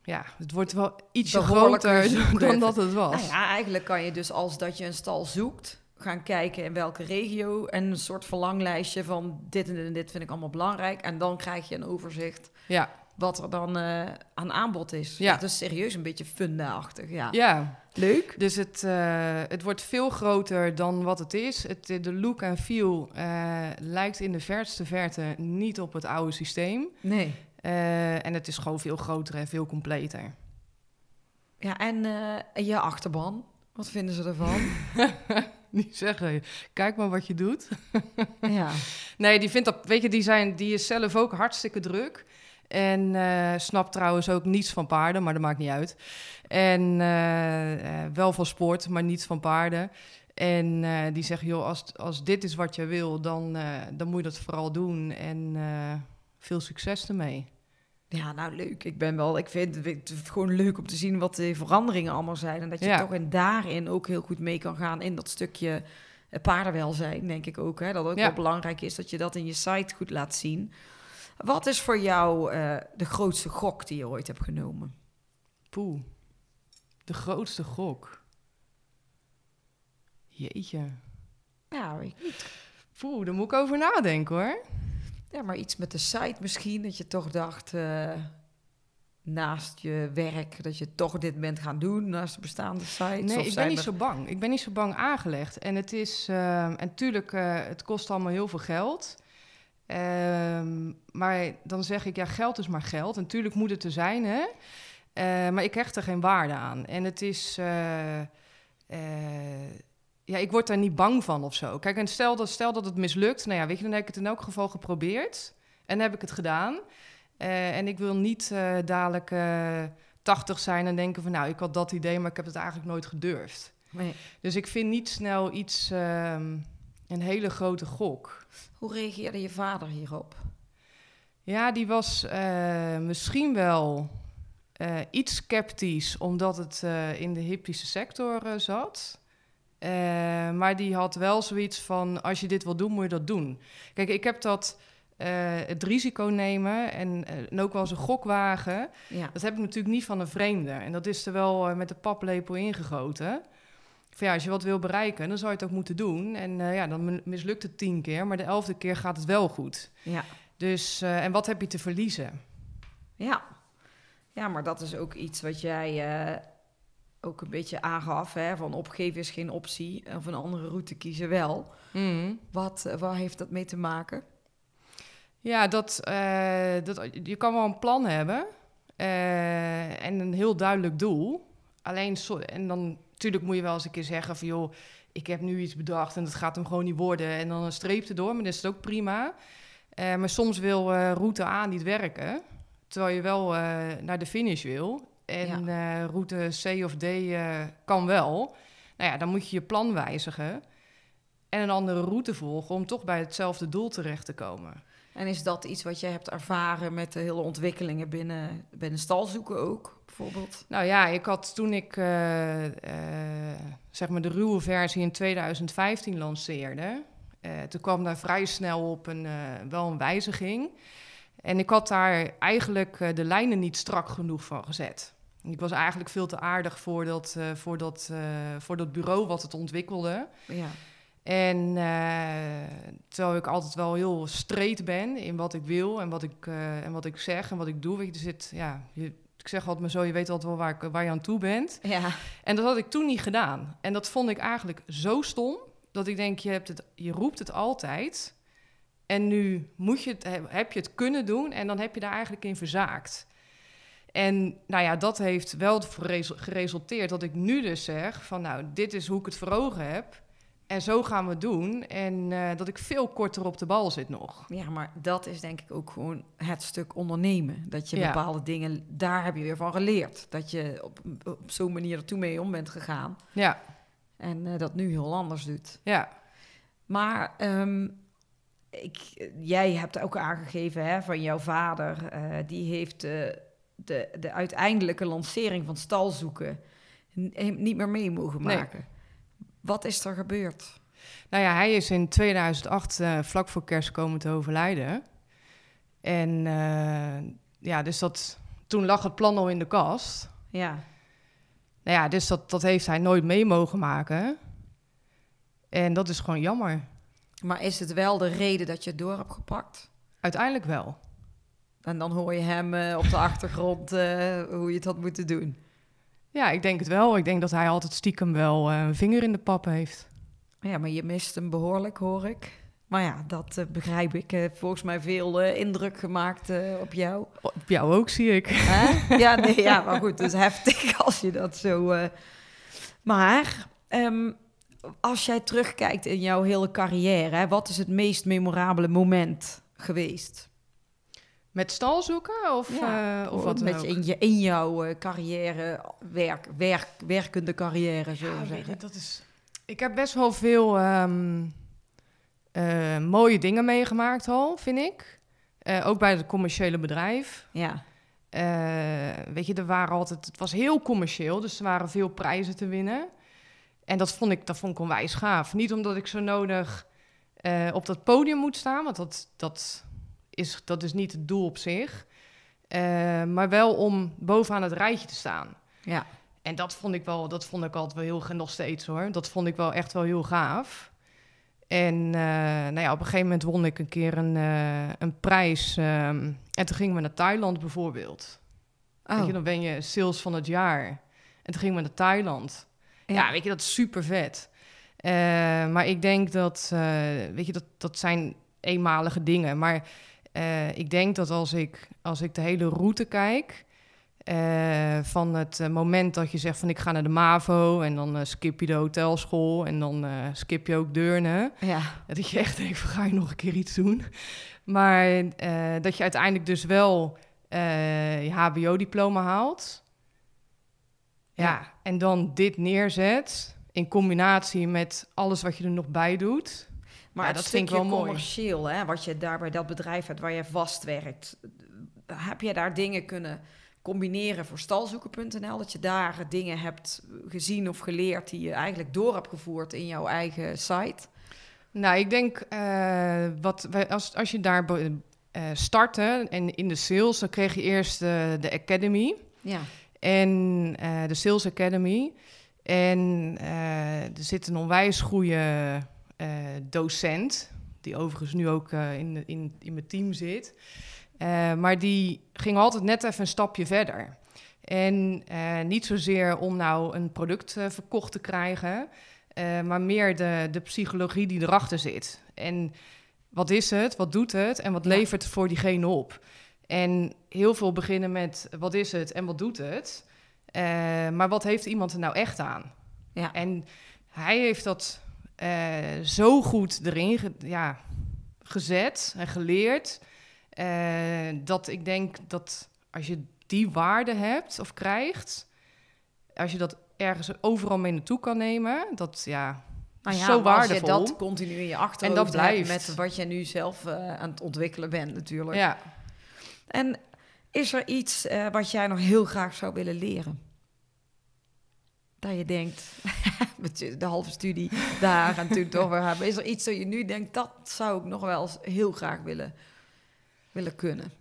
ja, het wordt wel ietsje groter dan dat het was. Nou ja, eigenlijk kan je dus als dat je een stal zoekt, gaan kijken in welke regio en een soort verlanglijstje van dit en dit en dit vind ik allemaal belangrijk. En dan krijg je een overzicht Ja, wat er dan eh, aan aanbod is. Ja. Het is serieus een beetje funda-achtig, ja. ja. Leuk. Dus het, eh, het wordt veel groter dan wat het is. Het, de look en feel eh, lijkt in de verste verte niet op het oude systeem. Nee. Eh, en het is gewoon veel groter en veel completer. Ja, en eh, je achterban, wat vinden ze ervan? Die zeggen, kijk maar wat je doet. ja. Nee, die vindt dat, weet je, die, zijn, die is zelf ook hartstikke druk. En eh snapt trouwens ook niets van paarden, maar dat maakt niet uit. En wel van sport, maar niets van paarden. En die zeggen, joh, als, als dit is wat je wil, dan, dan moet je dat vooral doen. En veel succes ermee. Ja, nou leuk. Ik ben wel, ik vind het- het gewoon leuk om te zien wat de veranderingen allemaal zijn. En dat je Ja. toch in daarin ook heel goed mee kan gaan in dat stukje eh, paardenwelzijn, denk ik ook. Hè? Dat ook Ja. wel belangrijk is dat je dat in je site goed laat zien. Wat is voor jou eh, de grootste gok die je ooit hebt genomen? Poeh, de grootste gok. Jeetje. Ja, weet ik niet. Poeh, daar moet ik over nadenken hoor. Ja, maar iets met de site misschien, dat je toch dacht, eh, naast je werk, dat je toch dit bent gaan doen, naast de bestaande sites? Nee, ik ben niet er- zo bang. Ik ben niet zo bang aangelegd. En het is, ehm, en natuurlijk, eh, het kost allemaal heel veel geld. Ehm, maar dan zeg ik, ja, geld is maar geld. En natuurlijk moet het er zijn, hè. Eh, maar ik hecht er geen waarde aan. En het is, ja, ik word daar niet bang van of zo. Kijk, en stel dat, stel dat het mislukt, nou ja, weet je, dan heb ik het in elk geval geprobeerd. En heb ik het gedaan. Eh, en ik wil niet eh, dadelijk eh 80 zijn en denken van, nou, ik had dat idee, maar ik heb het eigenlijk nooit gedurfd. Nee. Dus ik vind niet snel iets, ehm, een hele grote gok. Hoe reageerde je vader hierop? Ja, die was misschien wel iets sceptisch, omdat het in de hippische sector zat. Eh, maar die had wel zoiets van: als je dit wil doen, moet je dat doen. Kijk, ik heb dat. eh, het risico nemen en, eh, en ook wel eens een gokwagen. Ja. Dat heb ik natuurlijk niet van een vreemde. En dat is er wel eh, met de paplepel ingegoten. Van ja, als je wat wil bereiken, dan zou je het ook moeten doen. En eh, ja, dan mi- mislukt het tien keer, maar de elfde keer gaat het wel goed. Ja. Dus, eh, en wat heb je te verliezen? Ja. ja, maar dat is ook iets wat jij eh, ook een beetje aangaf. Hè? Van opgeven is geen optie. Of een andere route kiezen wel. Wat, eh, waar heeft dat mee te maken? Ja, dat, eh, dat, je kan wel een plan hebben eh, en een heel duidelijk doel. Alleen, so- en dan natuurlijk moet je wel eens een keer zeggen van... joh, ik heb nu iets bedacht en dat gaat hem gewoon niet worden. En dan een streep erdoor, maar dat is het ook prima. Maar soms wil route A niet werken, terwijl je wel naar de finish wil. En eh, route C of D eh, kan wel. Nou ja, dan moet je je plan wijzigen en een andere route volgen... om toch bij hetzelfde doel terecht te komen. En is dat iets wat jij hebt ervaren met de hele ontwikkelingen binnen, binnen stalzoeken ook, bijvoorbeeld? Nou ja, ik had toen ik eh, zeg maar de ruwe versie in 2015 lanceerde, toen kwam daar vrij snel op een, wel een wijziging. En ik had daar eigenlijk de lijnen niet strak genoeg van gezet. Ik was eigenlijk veel te aardig voor dat, eh, voor dat, eh, voor dat bureau wat het ontwikkelde. Ja. En eh, terwijl ik altijd wel heel streed ben in wat ik wil en wat ik, en wat ik zeg en wat ik doe. Weet je, zit, ja, je, ik zeg altijd maar zo, je weet altijd wel waar, waar je aan toe bent. Ja. En dat had ik toen niet gedaan. En dat vond ik eigenlijk zo stom, dat ik denk, je, hebt het, je roept het altijd. En nu moet je het, heb je het kunnen doen en dan heb je daar eigenlijk in verzaakt. En nou ja, dat heeft wel geresulteerd dat ik nu dus zeg van nou, dit is hoe ik het voor ogen heb. En zo gaan we het doen. En eh, dat ik veel korter op de bal zit nog. ja, maar dat is denk ik ook gewoon het stuk ondernemen. Dat je Ja. bepaalde dingen, daar heb je weer van geleerd. Dat je op, op zo'n manier er toen mee om bent gegaan. Ja, En eh, dat nu heel anders doet. ja. Maar ehm, ik, jij hebt ook aangegeven hè, van jouw vader, eh, die heeft de, de uiteindelijke lancering van stalzoeken n- eh, niet meer mee mogen Nee. maken. Wat is er gebeurd? Nou ja, hij is in 2008 eh, vlak voor kerst komen te overlijden. En eh, ja, dus dat, toen lag het plan al in de kast. Ja, Nou ja, dus dat, dat heeft hij nooit mee mogen maken. En dat is gewoon jammer. maar is het wel de reden dat je het door hebt gepakt? Uiteindelijk wel. En dan hoor je hem eh, op de achtergrond eh, hoe je het had moeten doen. Ja, ik denk het wel. Ik denk dat hij altijd stiekem wel eh, een vinger in de pap heeft. Ja, maar je mist hem behoorlijk, hoor ik. Maar ja, dat begrijp ik. Volgens mij veel indruk gemaakt op jou. Op jou ook, zie ik. Ja, nee, ja, maar goed, dus heftig als je dat zo... Maar ehm, als jij terugkijkt in jouw hele carrière... Hè, wat is het meest memorabele moment geweest? Met stal zoeken of, Ja, eh, of wat met je, in, je, in jouw eh, carrière, werk, werk, werkende carrière, we Ja, zeggen. je, dat is... Ik heb best wel veel ehm, eh, mooie dingen meegemaakt al, vind ik. Ook bij het commerciële bedrijf. Ja, weet je, er waren altijd... Het was heel commercieel, dus er waren veel prijzen te winnen. En dat vond ik, dat vond ik onwijs gaaf. Niet omdat ik zo nodig op dat podium moet staan, want dat, dat, is, dat is niet het doel op zich. Eh, maar wel om bovenaan het rijtje te staan. ja. En dat vond ik wel, dat vond ik altijd wel heel, nog steeds hoor. Dat vond ik wel echt wel heel gaaf. En eh, nou ja, op een gegeven moment won ik een keer een, eh, een prijs. ehm, en toen gingen we naar Thailand bijvoorbeeld. Weet Oh, je, dan ben je sales van het jaar. En toen gingen we naar Thailand. Ja, weet je, dat is super vet. Maar ik denk dat, weet je, dat, dat zijn eenmalige dingen. Maar eh, ik denk dat als ik, als ik de hele route kijk... eh, van het eh, moment dat je zegt van ik ga naar de MAVO... en dan skip je de hotelschool en dan skip je ook Deurne... ja. Dat je echt denkt, ga je nog een keer iets doen? Maar dat je uiteindelijk dus wel je hbo-diploma haalt. Ja. Ja. en dan dit neerzet in combinatie met alles wat je er nog bij doet. Maar Ja, dat vind ik wel mooi. commercieel, hè, wat je daar bij dat bedrijf hebt waar je vast werkt. Heb je daar dingen kunnen combineren voor stalzoeken.nl? Dat je daar dingen hebt gezien of geleerd die je eigenlijk door hebt gevoerd in jouw eigen site? Nou, ik denk, eh, wat wij, als, als je daar eh, startte en in de sales, dan kreeg je eerst eh, de Academy. Ja. En de Sales Academy. En er zit een onwijs goede docent, die overigens nu ook eh, in, in, in mijn team zit. Eh, maar die ging altijd net even een stapje verder. En eh, niet zozeer om nou een product eh, verkocht te krijgen, eh, maar meer de, de psychologie die erachter zit. En wat is het, wat doet het en wat Ja. levert het voor diegene op? En heel veel beginnen met wat is het en wat doet het? Eh, maar wat heeft iemand er nou echt aan? Ja. En hij heeft dat eh, zo goed erin ge- ja, gezet en geleerd. eh, dat ik denk dat als je die waarde hebt of krijgt, als je dat ergens overal mee naartoe kan nemen, dat ja, Nou ja, zo als je waardevol. dat continu in je achterhoofd En dat blijft. met wat je nu zelf eh, aan het ontwikkelen bent natuurlijk. ja. En is er iets wat jij nog heel graag zou willen leren? Dat je denkt, de halve studie daar en toen toch weer hebben. Is er iets dat je nu denkt, dat zou ik nog wel eens heel graag willen, willen kunnen?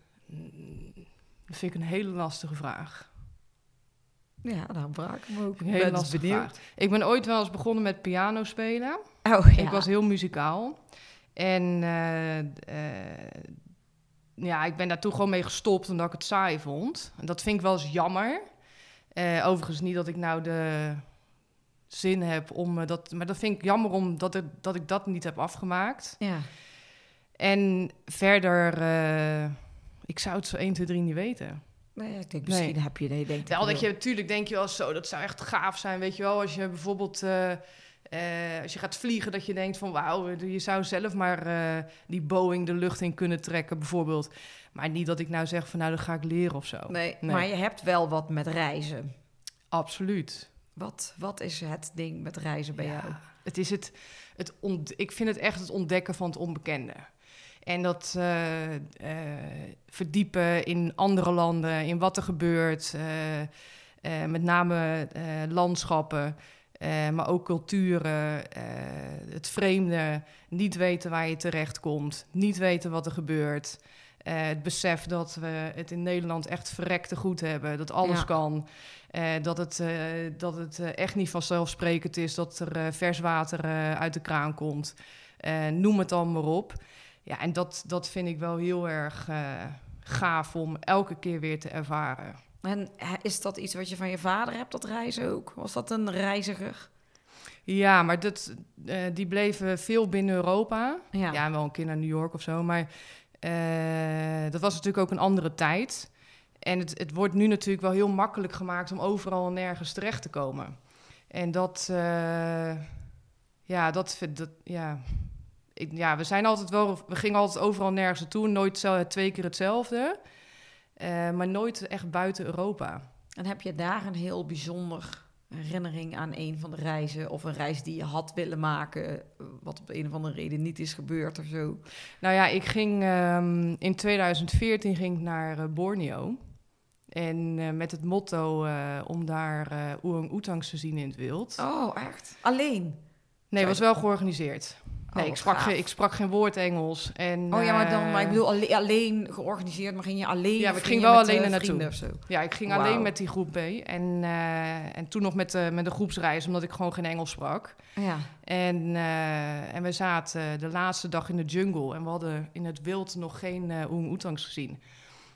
Dat vind ik een hele lastige vraag. Ja, daarom vraag ik me ook. Hele ben benieuwd. vraag. Ik ben ooit wel eens begonnen met piano spelen. Oh, ja. Ik was heel muzikaal. En eh, eh, ja, ik ben daar toen gewoon mee gestopt omdat ik het saai vond. En dat vind ik wel eens jammer. Eh, overigens niet dat ik nou de zin heb om eh, dat... Maar dat vind ik jammer omdat ik, dat ik dat niet heb afgemaakt. Ja. En verder... eh, ik zou het zo 1, 2, 3 niet weten. Nee, ik denk, Nee. misschien heb je nee, denk ik Wel dat je natuurlijk denk je wel zo, dat zou echt gaaf zijn, weet je wel. Als je bijvoorbeeld, eh, als je gaat vliegen, dat je denkt van wauw, je zou zelf maar eh, die Boeing de lucht in kunnen trekken, bijvoorbeeld. Maar niet dat ik nou zeg van nou, dat ga ik leren of zo. Nee, Nee. maar je hebt wel wat met reizen. Absoluut. Wat, wat is het ding met reizen bij Ja, jou? Het is het, het ik vind het echt het ontdekken van het onbekende. En dat eh, verdiepen in andere landen, in wat er gebeurt. met name landschappen, eh, maar ook culturen. eh, het vreemde, niet weten waar je terecht komt, niet weten wat er gebeurt. Eh, het besef dat we het in Nederland echt verrekte goed hebben, dat alles Ja. kan. Dat het, dat het echt niet vanzelfsprekend is dat er vers water uit de kraan komt. Noem het dan maar op. Ja, en dat, dat vind ik wel heel erg gaaf om elke keer weer te ervaren. En is dat iets wat je van je vader hebt, dat reizen ook? Was dat een reiziger? Ja, maar dat, eh, die bleven veel binnen Europa. Ja. Ja, en wel een keer naar New York of zo. Maar eh, dat was natuurlijk ook een andere tijd. En het, het wordt nu natuurlijk wel heel makkelijk gemaakt om overal en nergens terecht te komen. En dat, eh, ja, dat, vind- dat ja. Ik, ja, we zijn altijd wel, we gingen altijd overal nergens naartoe, nooit twee keer hetzelfde, Eh, maar nooit echt buiten Europa. En heb je daar een heel bijzonder herinnering aan een van de reizen... of een reis die je had willen maken... eh, wat op een of andere reden niet is gebeurd of zo? Nou ja, ik ging ehm, in 2014 ging ik naar eh, Borneo. En met het motto om daar eh orang-oetangs te zien in het wild. Oh, echt? Alleen? nee, was wel georganiseerd. Nee, Oh, ik, sprak geen, ik sprak geen woord Engels. En, Oh ja, maar dan, maar ik eh, bedoel alleen, alleen georganiseerd, maar ging je alleen? Ja, ik ging wel alleen eh, er naartoe. vrienden of zo? Ja, ik ging alleen met die groep B. En, eh, en toen nog met, de met de groepsreis, omdat ik gewoon geen Engels sprak. Ja. En, eh, en we zaten de laatste dag in de jungle. En we hadden in het wild nog geen eh orang-oetangs gezien.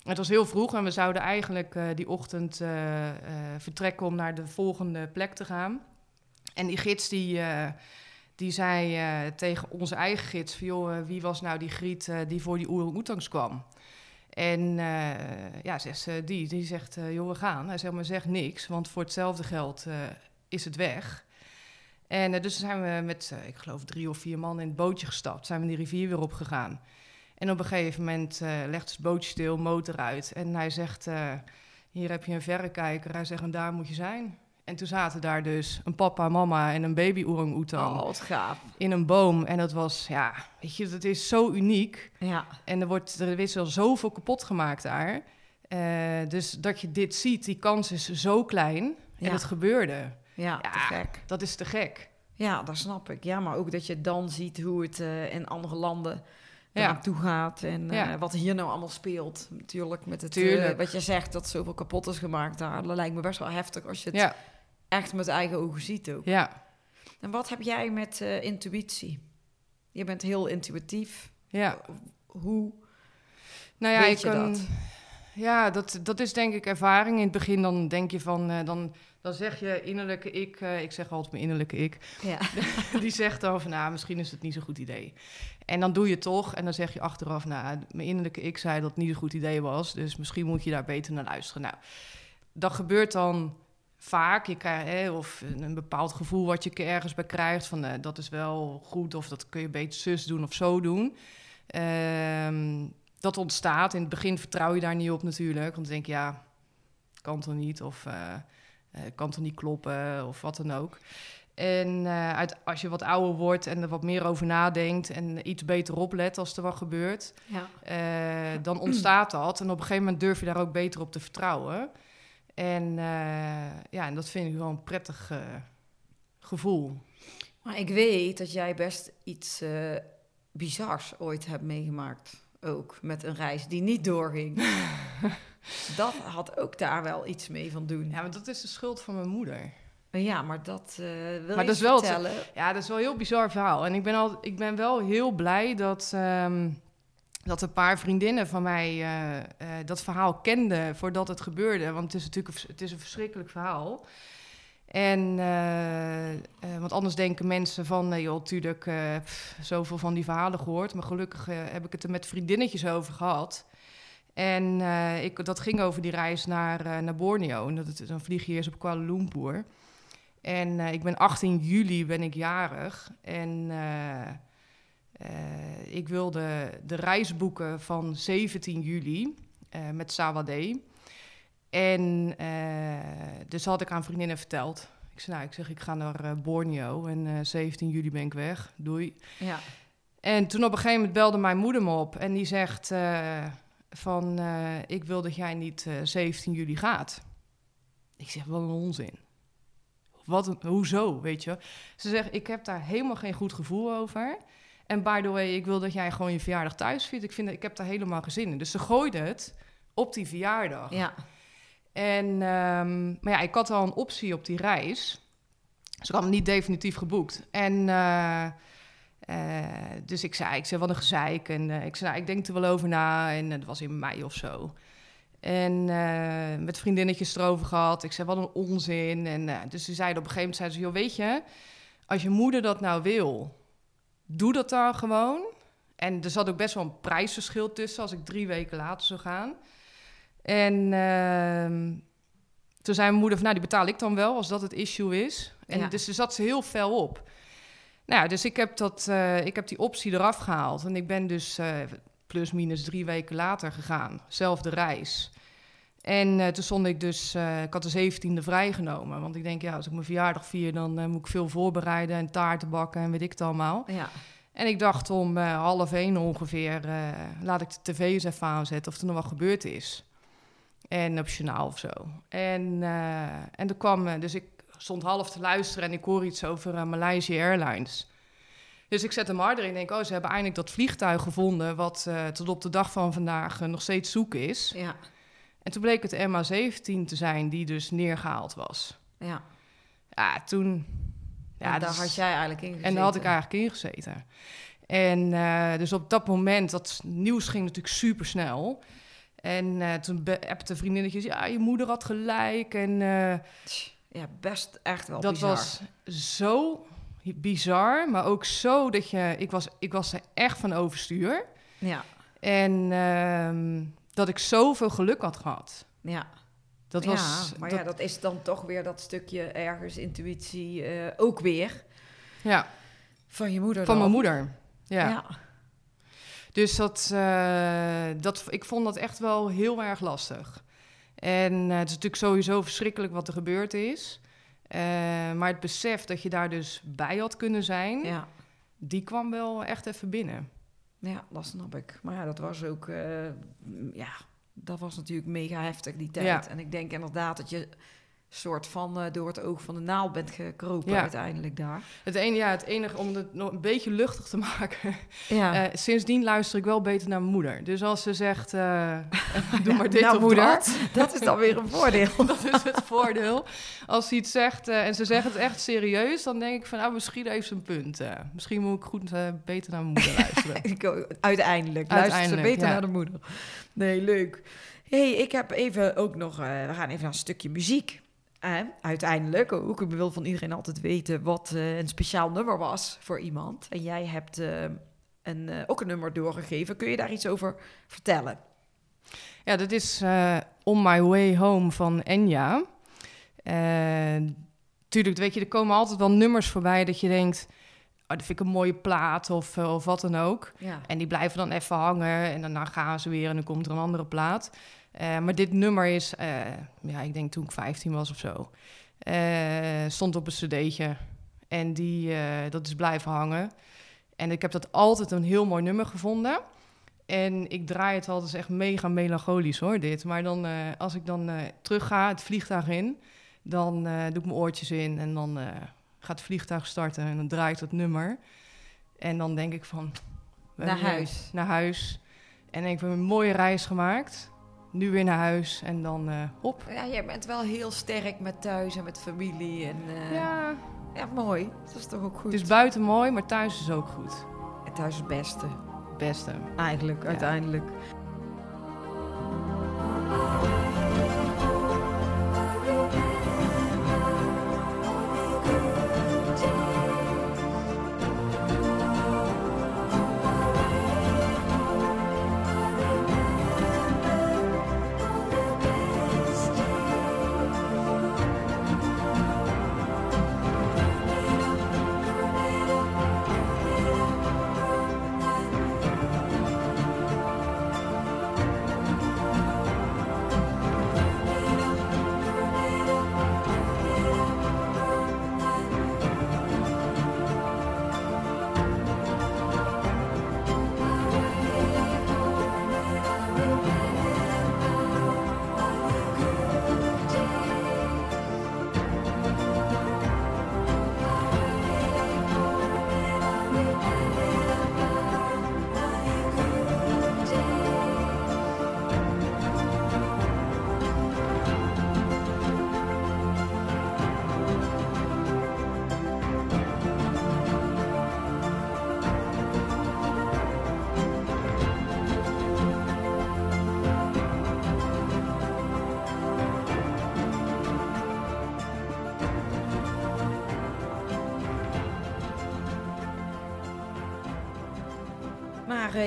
Het was heel vroeg en we zouden eigenlijk eh, die ochtend eh, eh, vertrekken om naar de volgende plek te gaan. En die gids die, eh, die zei eh, tegen onze eigen gids... Joh, eh, wie was nou die griet eh, die voor die orang-oetangs kwam? En ja, zegt ze, die, die zegt, joh, we gaan. Hij zegt, maar zeg niks, want voor hetzelfde geld is het weg. En dus zijn we met, ik geloof, drie of vier man in het bootje gestapt. Zijn we die rivier weer opgegaan. En op een gegeven moment legt het bootje stil, motor uit. En hij zegt, hier heb je een verrekijker. Hij zegt, en daar moet je zijn. En toen zaten daar dus een papa, mama en een baby orang-oetang Oh, wat gaaf. in een boom. En dat was, ja, weet je, dat is zo uniek. Ja. En er, wordt, er is al zoveel kapot gemaakt daar. Eh, dus dat je dit ziet, die kans is zo klein. En Ja. het gebeurde. Ja, Ja. te gek. Dat is te gek. Ja, dat snap ik. Ja, maar ook dat je dan ziet hoe het eh, in andere landen Ja. eraan toe gaat. En eh, wat hier nou allemaal speelt. Natuurlijk, met het, eh, wat je zegt, dat zoveel kapot is gemaakt daar. Dat lijkt me best wel heftig als je het Ja, echt met eigen ogen ziet ook. ja, En wat heb jij met eh, intuïtie? Je bent heel intuïtief. ja. Hoe Nou ja, weet ik je kan, dat? Ja, dat, dat is denk ik ervaring. In het begin dan denk je van, eh, dan, dan zeg je innerlijke ik, eh, ik zeg altijd mijn innerlijke ik, Ja. die zegt dan van, nou, misschien is het niet zo'n goed idee. En dan doe je het toch en dan zeg je achteraf, nou, mijn innerlijke ik zei dat het niet een goed idee was, dus misschien moet je daar beter naar luisteren. Nou, dat gebeurt dan vaak, je krijgt, of een, bepaald gevoel wat je ergens bij krijgt, van eh, dat is wel goed of dat kun je beter zus doen of zo doen. Ehm, dat ontstaat. In het begin vertrouw je daar niet op natuurlijk, want dan denk je, ja, kan toch niet of eh, eh, kan toch niet kloppen of wat dan ook. En eh, uit, als je wat ouder wordt en er wat meer over nadenkt en iets beter oplet als er wat gebeurt, ja. dan ontstaat dat. En op een gegeven moment durf je daar ook beter op te vertrouwen. En, eh, ja, en dat vind ik wel een prettig eh, gevoel. Maar ik weet dat jij best iets eh, bizars ooit hebt meegemaakt. Ook met een reis die niet doorging. dat had ook daar wel iets mee van doen. Ja, maar dat is de schuld van mijn moeder. Ja, maar dat wil Maar je dat is wel het- vertellen. Ja, dat is wel een heel bizar verhaal. En ik ben, al, ik ben wel heel blij dat, ehm, dat een paar vriendinnen van mij eh, eh, dat verhaal kenden voordat het gebeurde. Want het is natuurlijk een, het is een verschrikkelijk verhaal. En, eh, want anders denken mensen van, joh, tuurlijk, pff, zoveel van die verhalen gehoord. Maar gelukkig heb ik het er met vriendinnetjes over gehad. En ik, dat ging over die reis naar, naar Borneo. En dat, dan vlieg je eerst op Kuala Lumpur. En ik ben 18 juli ben ik jarig. En ik wilde de reis boeken van 17 juli eh, met Sawade. En eh, dus had ik aan vriendinnen verteld. Ik zei, nou, ik zeg, ik ga naar eh, Borneo en eh 17 juli ben ik weg. Doei. Ja. En toen op een gegeven moment belde mijn moeder me op en die zegt eh, van, eh, ik wil dat jij niet eh 17 juli gaat. Ik zeg, wat een onzin. Wat een, hoezo, weet je? Ze zegt, ik heb daar helemaal geen goed gevoel over. En by the way, ik wil dat jij gewoon je verjaardag thuis viert. Ik, vind, ik heb daar helemaal geen zin in. Dus ze gooide het op die verjaardag. ja. En, ehm, maar ja, ik had al een optie op die reis. Dus ik had hem niet definitief geboekt. En eh, eh, dus ik zei, ik zei, wat een gezeik. En eh, ik zei, nou, ik denk er wel over na. En het was in mei of zo. En met vriendinnetjes erover gehad. Ik zei, wat een onzin. En dus ze zeiden op een gegeven moment, zeiden ze, joh, weet je... als je moeder dat nou wil, doe dat dan gewoon. En er zat ook best wel een prijsverschil tussen als ik drie weken later zou gaan. En ehm, toen zei mijn moeder van, nou, die betaal ik dan wel als dat het issue is. En Ja. dus er zat ze heel fel op. Nou dus ik heb, dat, eh, ik heb die optie eraf gehaald. En ik ben dus eh, plus minus drie weken later gegaan. Zelfde reis. En eh, toen stond ik dus, eh, ik had de 17e vrijgenomen. Want ik denk, ja, als ik mijn verjaardag vier, dan eh, moet ik veel voorbereiden en taarten bakken en weet ik het allemaal. Ja. En ik dacht om half één ongeveer, laat ik de tv eens even aanzetten of er nog wat gebeurd is. En op journaal of zo. En, en er kwam, dus ik stond half te luisteren en ik hoor iets over Malaysia Airlines. Dus ik zet hem harder in en denk, oh, ze hebben eindelijk dat vliegtuig gevonden... wat tot op de dag van vandaag nog steeds zoek is. Ja. En toen bleek het MH17 te zijn die dus neergehaald was. Ja. Ja, toen... Ja, daar dus- had jij eigenlijk in gezeten. en daar had ik eigenlijk in gezeten. En eh, dus op dat moment, dat nieuws ging natuurlijk super snel. En eh, toen appte vriendinnetjes, ja, je moeder had gelijk. En eh, Ja, best echt wel dat bizar. was zo bizar, maar ook zo dat je... Ik was, ik was er echt van overstuur. Ja. En ehm, dat ik zoveel geluk had gehad. Ja. Dat was... ja, maar dat- ja, dat is dan toch weer dat stukje ergens intuïtie eh, ook weer ja, van je moeder van dan. mijn moeder. Ja. ja. Dus dat, eh, dat, ik vond dat echt wel heel erg lastig. En eh, het is natuurlijk sowieso verschrikkelijk wat er gebeurd is. Maar het besef dat je daar dus bij had kunnen zijn, ja. die kwam wel echt even binnen. Ja, dat snap ik. Maar ja, dat was ook, eh, ja, dat was natuurlijk mega heftig die tijd. Ja. En ik denk inderdaad dat je soort van eh, door het oog van de naald bent gekropen Ja. uiteindelijk daar. Het, enige, ja, het enige, om het nog een beetje luchtig te maken. Ja, eh, sindsdien luister ik wel beter naar mijn moeder. Dus als ze zegt, eh, doe maar dit nou, of moeder, dat. dat is dan weer een voordeel. Dat is het voordeel. Als ze iets zegt en ze zegt het echt serieus, dan denk ik van, nou, misschien heeft ze een punt. misschien moet ik goed beter naar mijn moeder luisteren. Ik ook- Uiteindelijk. Luistert ze Uiteindelijk, beter ja. naar de moeder. Nee, leuk. hey, ik heb even ook nog... we gaan even naar een stukje muziek. Eh, uiteindelijk ook. Ik wil van iedereen altijd weten wat eh, een speciaal nummer was voor iemand. En jij hebt eh, een, eh, ook een nummer doorgegeven. Kun je daar iets over vertellen? Ja, dat is On My Way Home van Enya. Tuurlijk, weet je, er komen altijd wel nummers voorbij dat je denkt... Oh, dat vind ik een mooie plaat of, of wat dan ook. Ja. En die blijven dan even hangen en daarna gaan ze weer en dan komt er een andere plaat. Eh, maar dit nummer is, eh, ja, ik denk toen ik 15 was of zo, eh, stond op een cd'tje. En die, dat is blijven hangen. En ik heb dat altijd een heel mooi nummer gevonden. En ik draai het altijd, echt mega melancholisch hoor, dit. Maar dan, als ik dan terug ga, het vliegtuig in, dan doe ik mijn oortjes in en dan gaat het vliegtuig starten en dan draai ik dat nummer. En dan denk ik van... Naar huis. Naar huis. En ik, hebben een mooie reis gemaakt. Nu weer naar huis en dan eh hop. ja, jij bent wel heel sterk met thuis en met familie. En, eh, ja. Ja, mooi. Dat is toch ook goed. het is buiten mooi, maar thuis is ook goed. En thuis is het beste. Het beste. Eigenlijk, Ja. uiteindelijk.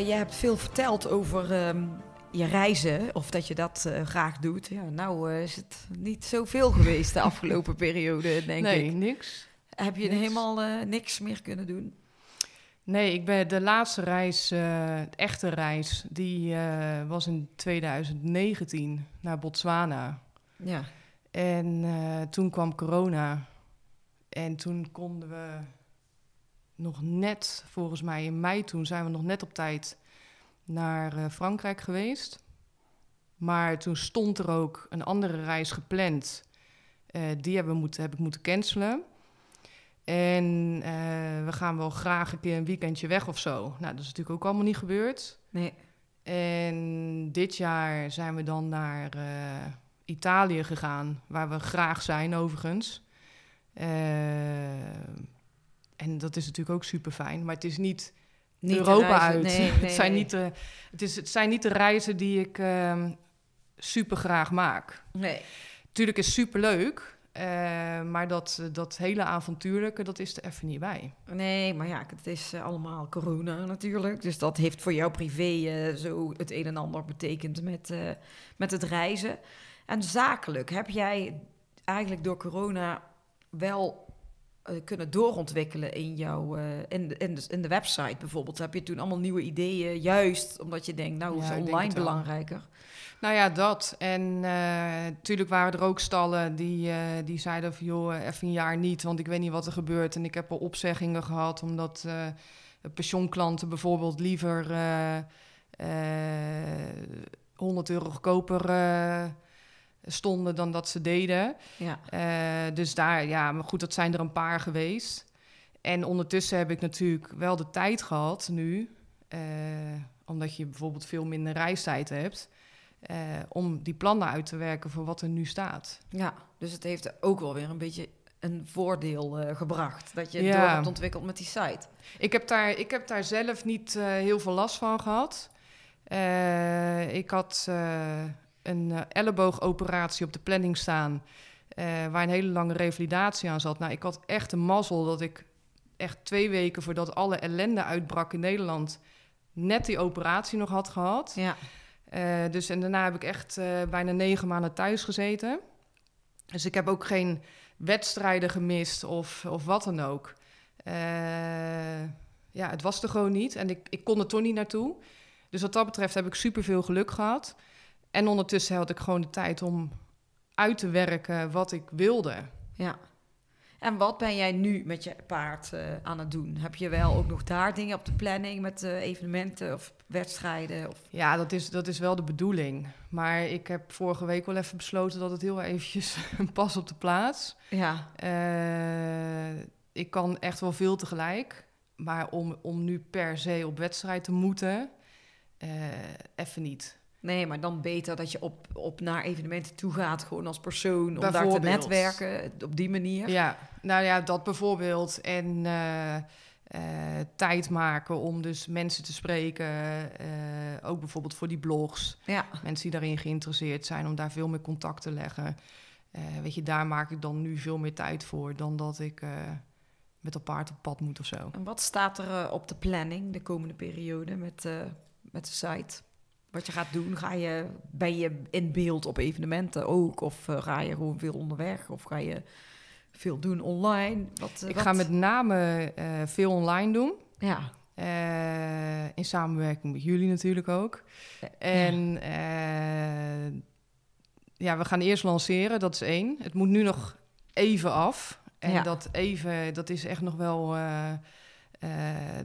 Je hebt veel verteld over ehm, je reizen, of dat je dat eh, graag doet. Ja, nou eh, is het niet zoveel geweest de afgelopen periode, denk nee, ik. niks. Heb je niks. helemaal eh, niks meer kunnen doen? Nee, ik ben de laatste reis, eh, de echte reis, die eh, was in 2019 naar Botswana. Ja. En eh, toen kwam corona. En toen konden we nog net, volgens mij in mei toen, zijn we nog net op tijd naar eh, Frankrijk geweest. Maar toen stond er ook een andere reis gepland. Eh, die hebben we moeten, heb ik moeten cancelen. En eh, we gaan wel graag een keer een weekendje weg of zo. Nou, dat is natuurlijk ook allemaal niet gebeurd. Nee. En dit jaar zijn we dan naar Italië gegaan, waar we graag zijn overigens. Eh, en dat is natuurlijk ook super fijn, maar het is niet, Europa reizen. uit. Nee, nee, het, zijn nee. niet de, het, is, het zijn niet de reizen die ik ehm, super graag maak. Nee. Tuurlijk is super leuk, maar dat, dat hele avontuurlijke, dat is er even niet bij. Nee, maar ja, het is eh, allemaal corona natuurlijk. Dus dat heeft voor jou privé eh, zo het een en ander betekend met, eh, met het reizen. En zakelijk, heb jij eigenlijk door corona wel eh, kunnen doorontwikkelen in jouw eh, in, de, in, de, in de website bijvoorbeeld? Heb je toen allemaal nieuwe ideeën, juist omdat je denkt, nou Ja, is online belangrijker? Nou ja, dat. En natuurlijk waren er ook stallen die, eh, die zeiden van... joh, eh, even een jaar niet, want ik weet niet wat er gebeurt. En ik heb al opzeggingen gehad, omdat eh, pensioenklanten bijvoorbeeld liever... eh, eh, 100 euro goedkoper eh, stonden dan dat ze deden. Ja, Eh, dus daar, ja, maar goed, dat zijn er een paar geweest. En ondertussen heb ik natuurlijk wel de tijd gehad nu, eh, omdat je bijvoorbeeld veel minder reistijd hebt, eh, om die plannen uit te werken voor wat er nu staat. ja, dus het heeft ook wel weer een beetje een voordeel gebracht. Dat je het Ja. door hebt ontwikkeld met die site. Ik heb daar, ik heb daar zelf niet heel veel last van gehad. Eh, ik had een eh, elleboogoperatie op de planning staan, eh, waar een hele lange revalidatie aan zat. Nou, ik had echt een mazzel dat ik echt twee weken voordat alle ellende uitbrak in Nederland, net die operatie nog had gehad. Ja, Eh, dus en daarna heb ik echt bijna negen maanden thuis gezeten. Dus ik heb ook geen wedstrijden gemist of, of wat dan ook. Ja, het was er gewoon niet en ik, ik kon er toch niet naartoe. Dus wat dat betreft heb ik superveel geluk gehad. En ondertussen had ik gewoon de tijd om uit te werken wat ik wilde. Ja. En wat ben jij nu met je paard eh, aan het doen? Heb je wel ook nog daar dingen op de planning met eh, evenementen of wedstrijden? Of... Ja, dat is, dat is wel de bedoeling. Maar ik heb vorige week wel even besloten dat het heel eventjes een pas op de plaats. Ja, Eh, ik kan echt wel veel tegelijk. Maar om, om nu per se op wedstrijd te moeten, even niet. Nee, maar dan beter dat je op, op naar evenementen toe gaat, gewoon als persoon, om daar te netwerken op die manier. Ja, nou ja, dat bijvoorbeeld. En eh, eh, tijd maken om dus mensen te spreken. eh, ook bijvoorbeeld voor die blogs. Ja, Mensen die daarin geïnteresseerd zijn, om daar veel meer contact te leggen. Eh, weet je, daar maak ik dan nu veel meer tijd voor dan dat ik eh, met een paard op pad moet of zo. en wat staat er eh, op de planning de komende periode met, eh, met de site? Wat je gaat doen? Ga je, ben je in beeld op evenementen ook? Of eh, ga je gewoon veel onderweg? Of ga je veel doen online? Wat, eh, Ik wat- ga met name eh, veel online doen. Ja, in samenwerking met jullie natuurlijk ook. En ja, we gaan eerst lanceren, dat is één. Het moet nu nog even af. En Ja. dat even, dat is echt nog wel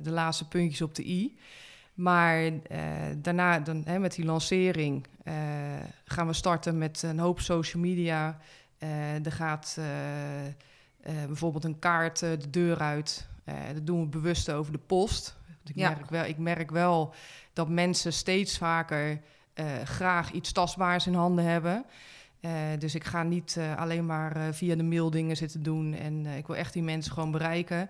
de laatste puntjes op de i. Maar eh, daarna, dan, hè, met die lancering, eh, gaan we starten met een hoop social media. Eh, er gaat bijvoorbeeld een kaart de deur uit. Dat doen we bewust over de post. Want Ik, Ja. merk wel, ik merk wel dat mensen steeds vaker graag iets tastbaars in handen hebben. Dus ik ga niet alleen maar via de mail dingen zitten doen. En ik wil echt die mensen gewoon bereiken.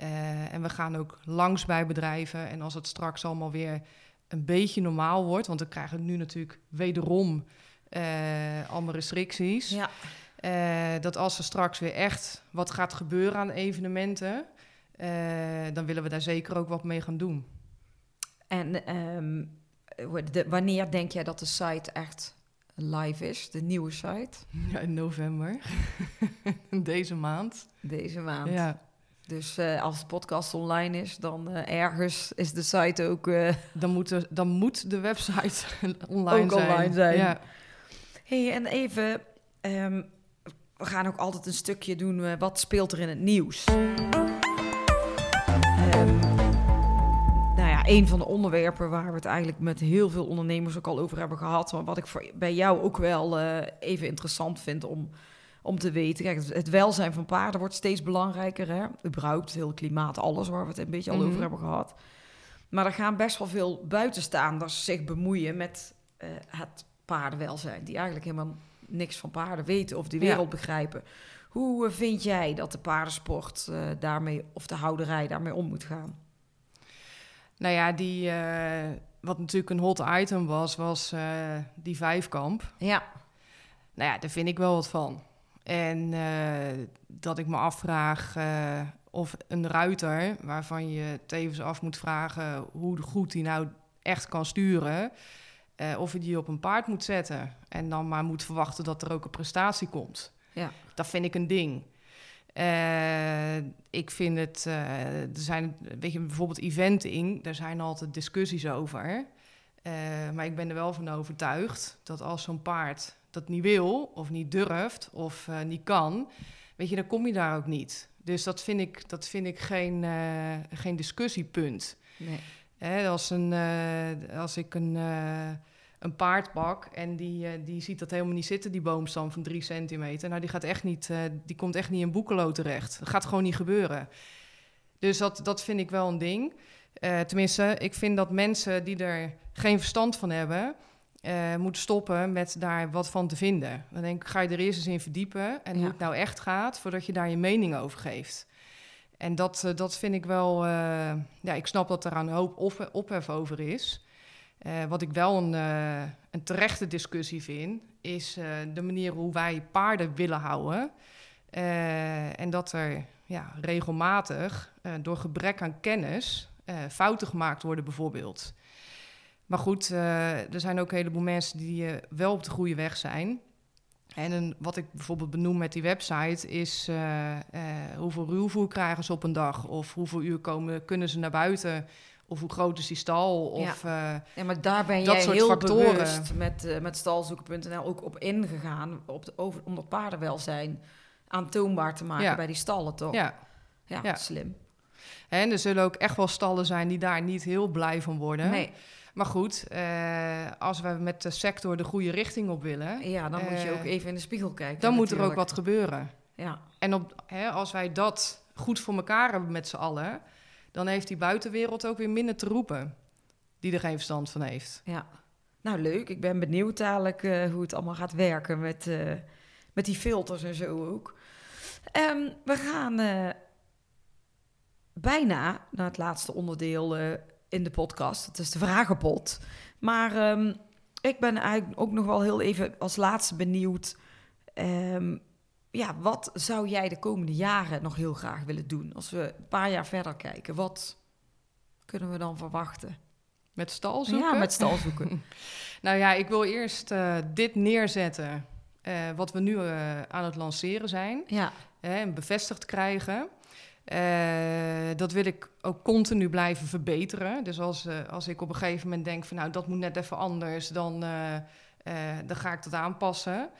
Eh, en we gaan ook langs bij bedrijven. En als het straks allemaal weer een beetje normaal wordt... want we krijgen nu natuurlijk wederom eh allemaal restricties... ja. Eh, dat als er straks weer echt wat gaat gebeuren aan evenementen, dan willen we daar zeker ook wat mee gaan doen. En ehm, de- wanneer denk jij dat de site echt live is, de nieuwe site? Ja, in november. Deze maand. Deze maand. Ja. Dus eh, als de podcast online is, dan eh, ergens is de site ook. eh, Dan moet, de, dan moet de website online Ook zijn. online zijn. Ja. hey, en even. ehm, we gaan ook altijd een stukje doen. wat speelt er in het nieuws? Ehm, nou ja, een van de onderwerpen waar we het eigenlijk met heel veel ondernemers ook al over hebben gehad. Maar wat ik voor, bij jou ook wel even interessant vind om, om te weten. Kijk, het, welzijn van paarden wordt steeds belangrijker. Hè? Überhaupt, het hele klimaat, alles waar we het een beetje al Mhm. over hebben gehad. Maar er gaan best wel veel buitenstaanders zich bemoeien met eh, het paardenwelzijn. Die eigenlijk helemaal niks van paarden weten of die Ja. wereld begrijpen. Hoe eh, vind jij dat de paardensport eh, daarmee, of de houderij daarmee om moet gaan? Nou ja, die, wat natuurlijk een hot item was, was die vijfkamp. Ja, Nou ja, daar vind ik wel wat van. En eh, dat ik me afvraag eh, of een ruiter, waarvan je tevens af moet vragen hoe goed hij nou echt kan sturen, eh, of je die op een paard moet zetten. En dan maar moet verwachten dat er ook een prestatie komt. Ja. Dat vind ik een ding. Ik vind het, eh, er zijn, weet je, bijvoorbeeld eventing, daar zijn altijd discussies over. Maar ik ben er wel van overtuigd dat als zo'n paard dat niet wil, of niet durft, of eh, niet kan, weet je, dan kom je daar ook niet. Dus dat vind ik, dat vind ik geen, eh, geen discussiepunt. nee. Hè, als, een, eh, als ik een, een paard pak en die, die ziet dat helemaal niet zitten, die boomstam van drie centimeter. Nou, die, gaat echt niet, die komt echt niet in Boekelo terecht. Dat gaat gewoon niet gebeuren. Dus dat, dat vind ik wel een ding. Tenminste, ik vind dat mensen die er geen verstand van hebben, eh, moeten stoppen met daar wat van te vinden. Dan denk ik, ga je er eerst eens in verdiepen en hoe het nou echt gaat, voordat je daar je mening over geeft. En dat, eh, dat vind ik wel, eh, ja, ik snap dat er een hoop op, ophef over is. Wat ik wel een, een terechte discussie vind, is de manier hoe wij paarden willen houden. En dat er ja, regelmatig door gebrek aan kennis fouten gemaakt worden, bijvoorbeeld. Maar goed, eh, er zijn ook een heleboel mensen die eh, wel op de goede weg zijn. En een, wat ik bijvoorbeeld benoem met die website is eh, hoeveel ruwvoer krijgen ze op een dag? Of hoeveel uur komen, kunnen ze naar buiten? Of hoe groot is die stal? Of, eh, Ja, maar daar ben jij heel factoren. bewust met, met stalzoeken.nl ook op ingegaan. Op de, over, om dat paardenwelzijn aantoonbaar te maken Ja. bij die stallen, toch? ja. ja, ja. slim. En er zullen ook echt wel stallen zijn die daar niet heel blij van worden. Nee, Maar goed, eh, als we met de sector de goede richting op willen, ja, dan moet je Eh, ook even in de spiegel kijken. dan moet er ook wat gebeuren. Ja, En op, hè, als wij dat goed voor elkaar hebben met z'n allen, dan heeft die buitenwereld ook weer minder te roepen. Die er geen verstand van heeft. ja. Nou, leuk. Ik ben benieuwd dadelijk eh, hoe het allemaal gaat werken met, met die filters en zo ook. Ehm, we gaan bijna naar het laatste onderdeel in de podcast. Het is de vragenpot. Maar ehm, ik ben eigenlijk ook nog wel heel even als laatste benieuwd. ehm, ja, wat zou jij de komende jaren nog heel graag willen doen? Als we een paar jaar verder kijken, wat kunnen we dan verwachten? Met stal zoeken? Ja, met stalzoeken. Nou ja, ik wil eerst eh, dit neerzetten. eh, wat we nu eh, aan het lanceren zijn. ja, en bevestigd krijgen. Eh, dat wil ik ook continu blijven verbeteren. Dus als, eh, als ik op een gegeven moment denk van nou dat moet net even anders, dan, eh, dan ga ik dat aanpassen.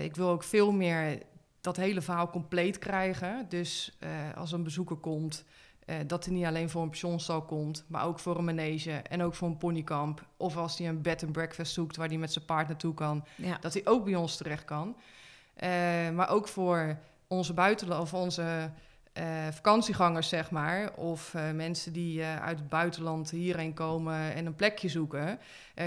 Ik wil ook veel meer dat hele verhaal compleet krijgen. Dus als een bezoeker komt, dat hij niet alleen voor een pensionstal komt, maar ook voor een manege en ook voor een ponykamp. Of als hij een bed and breakfast zoekt waar hij met zijn paard naartoe kan, ja. dat hij ook bij ons terecht kan. Maar ook voor onze buitenland of onze eh, vakantiegangers, zeg maar, of eh, mensen die eh, uit het buitenland hierheen komen en een plekje zoeken,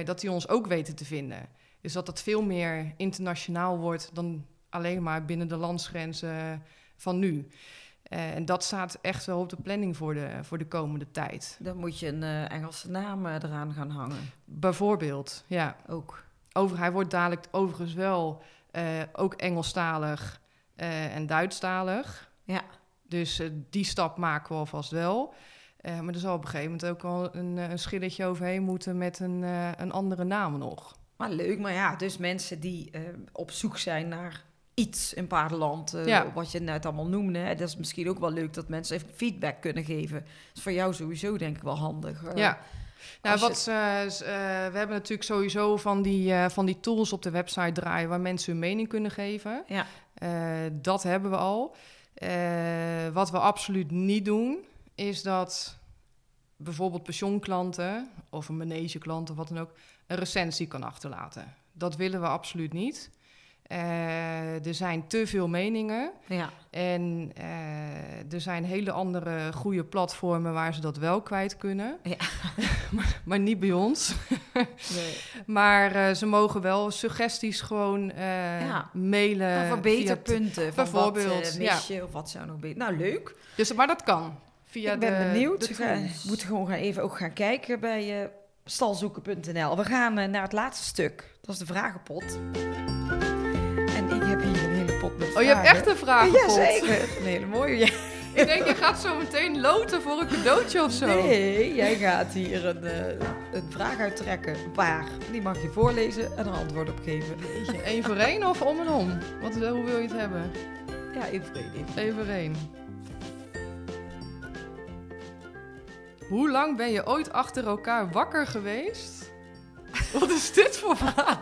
dat die ons ook weten te vinden. Dus dat dat veel meer internationaal wordt dan alleen maar binnen de landsgrenzen van nu. En dat staat echt wel op de planning voor de, voor de komende tijd. Dan moet je een Engelse naam eraan gaan hangen. Bijvoorbeeld, ja. Ook. Over, hij wordt dadelijk overigens wel ook Engelstalig en Duitsstalig. Ja. Dus eh, die stap maken we alvast wel. Eh, maar er zal op een gegeven moment ook al een, eh, een schilletje overheen moeten met een, een andere naam nog. Maar leuk, maar ja, dus mensen die op zoek zijn naar iets in paardenland, eh, Ja. wat je net allemaal noemde, hè, dat is misschien ook wel leuk dat mensen even feedback kunnen geven. Dat is voor jou sowieso denk ik wel handig. Ja. Nou, wat, we hebben natuurlijk sowieso van die, van die tools op de website draaien waar mensen hun mening kunnen geven. Ja. Dat hebben we al. Eh, wat we absoluut niet doen, is dat bijvoorbeeld pensioenklanten of een manegeklant of wat dan ook een recensie kan achterlaten. Dat willen we absoluut niet. Eh, er zijn te veel meningen. Ja. En eh, er zijn hele andere goede platformen waar ze dat wel kwijt kunnen. Ja. maar, maar niet bij ons. Nee. Maar eh, ze mogen wel suggesties gewoon Ja. mailen. Nou, via verbeterpunten. Van bijvoorbeeld, wat eh, ja. mis je of wat zou nog beter. Nou, leuk. Dus, maar dat kan. Via ik ben de, benieuwd. We moeten gewoon gaan even ook gaan kijken bij stalzoeken.nl. We gaan naar het laatste stuk. Dat is de vragenpot. Oh, je hebt echt een vraag. Ja, zeker. Een hele mooie. Ja. Ik denk, je gaat zo meteen loten voor een cadeautje of zo. Nee, jij gaat hier een, eh, een vraag uittrekken. Een paar. Die mag je voorlezen en een antwoord op geven. Eén voor één of om en om? Wat, hoe wil je het hebben? Ja, één voor één. één voor één. Hoe lang ben je ooit achter elkaar wakker geweest? Wat is dit voor vraag?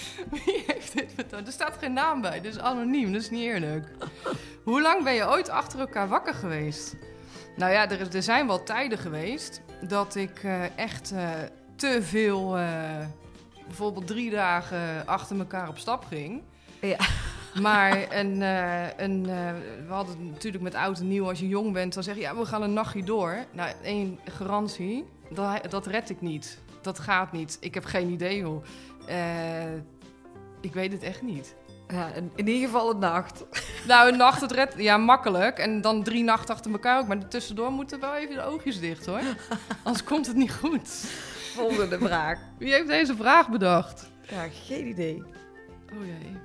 Wie heeft dit verteld? Er staat geen naam bij, dus anoniem, dat is niet eerlijk. Hoe lang ben je ooit achter elkaar wakker geweest? Nou ja, er, er zijn wel tijden geweest dat ik eh, echt eh, te veel, eh, bijvoorbeeld drie dagen achter elkaar op stap ging. Ja. Maar een, een, we hadden het natuurlijk met oud en nieuw. Als je jong bent, dan zeg je, ja, we gaan een nachtje door. Nou, één garantie, dat, dat red ik niet. Dat gaat niet. Ik heb geen idee hoe. Eh, ik weet het echt niet. Ja, in, in ieder geval een nacht. Nou, een nacht, het red, ja, makkelijk. En dan drie nachten achter elkaar ook. Maar tussendoor moeten wel even de oogjes dicht, hoor. Anders komt het niet goed. Volgende vraag. Wie heeft deze vraag bedacht? Ja, geen idee. Oh jee.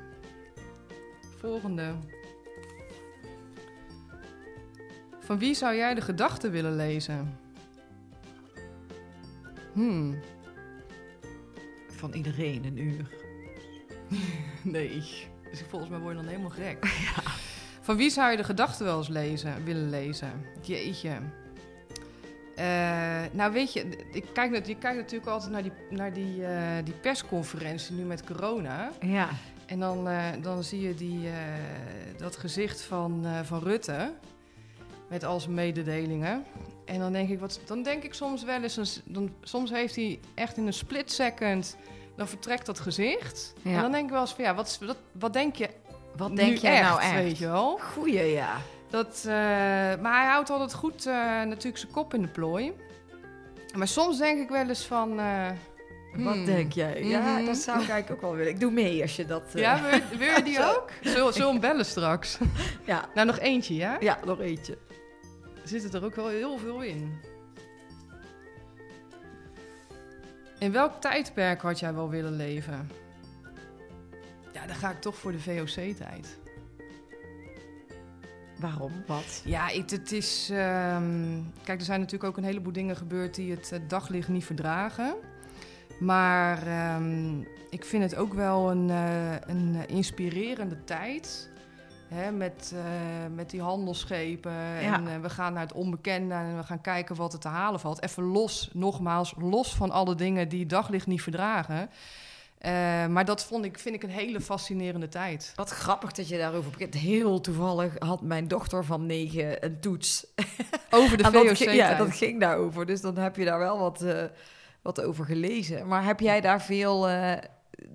Volgende. Van wie zou jij de gedachten willen lezen? Hmm, Van iedereen een uur. nee. Dus volgens mij word je dan helemaal gek. Van wie zou je de gedachten wel eens lezen, willen lezen? Jeetje. Eh, nou, weet je, ik kijk, je kijkt natuurlijk altijd naar die, naar die, eh, die persconferentie nu met corona. Ja. En dan, eh, dan zie je die, dat gezicht van, van Rutte met al zijn mededelingen. En dan denk ik, wat, dan denk ik soms wel eens, een- dan, soms heeft hij echt in een split second, dan vertrekt dat gezicht. Ja. En dan denk ik wel eens van, ja, wat, wat, wat denk je Wat denk jij nou echt? weet je wel? Goeie, ja. Dat, eh, maar hij houdt altijd goed eh, natuurlijk zijn kop in de plooi. Maar soms denk ik wel eens van... eh, Wat hmm, denk jij? Ja, Mhm. dat zou ik eigenlijk ook wel willen. Ik doe mee als je dat... Ja, wil je, wil je die ook? Zullen we hem bellen straks? ja. Nou, nog eentje, ja? Ja, nog eentje. Zit er ook wel heel veel in. In welk tijdperk had jij wel willen leven? Ja, dan ga ik toch voor de VOC-tijd. Waarom? Wat? Ja, het, het is... ehm, kijk, er zijn natuurlijk ook een heleboel dingen gebeurd die het eh, daglicht niet verdragen. Maar ehm, ik vind het ook wel een, eh, een eh, inspirerende tijd. Hè, met, eh, met die handelsschepen. En eh, we gaan naar het onbekende en we gaan kijken wat er te halen valt. Even los, nogmaals, los van alle dingen die het daglicht niet verdragen. Eh, maar dat vond ik, vind ik een hele fascinerende tijd. Wat grappig dat je daarover begint. Heel toevallig had mijn dochter van negen een toets. Over de dat VOC. ging- ja, dat ging daarover. Dus dan heb je daar wel wat, wat over gelezen. Maar heb jij daar veel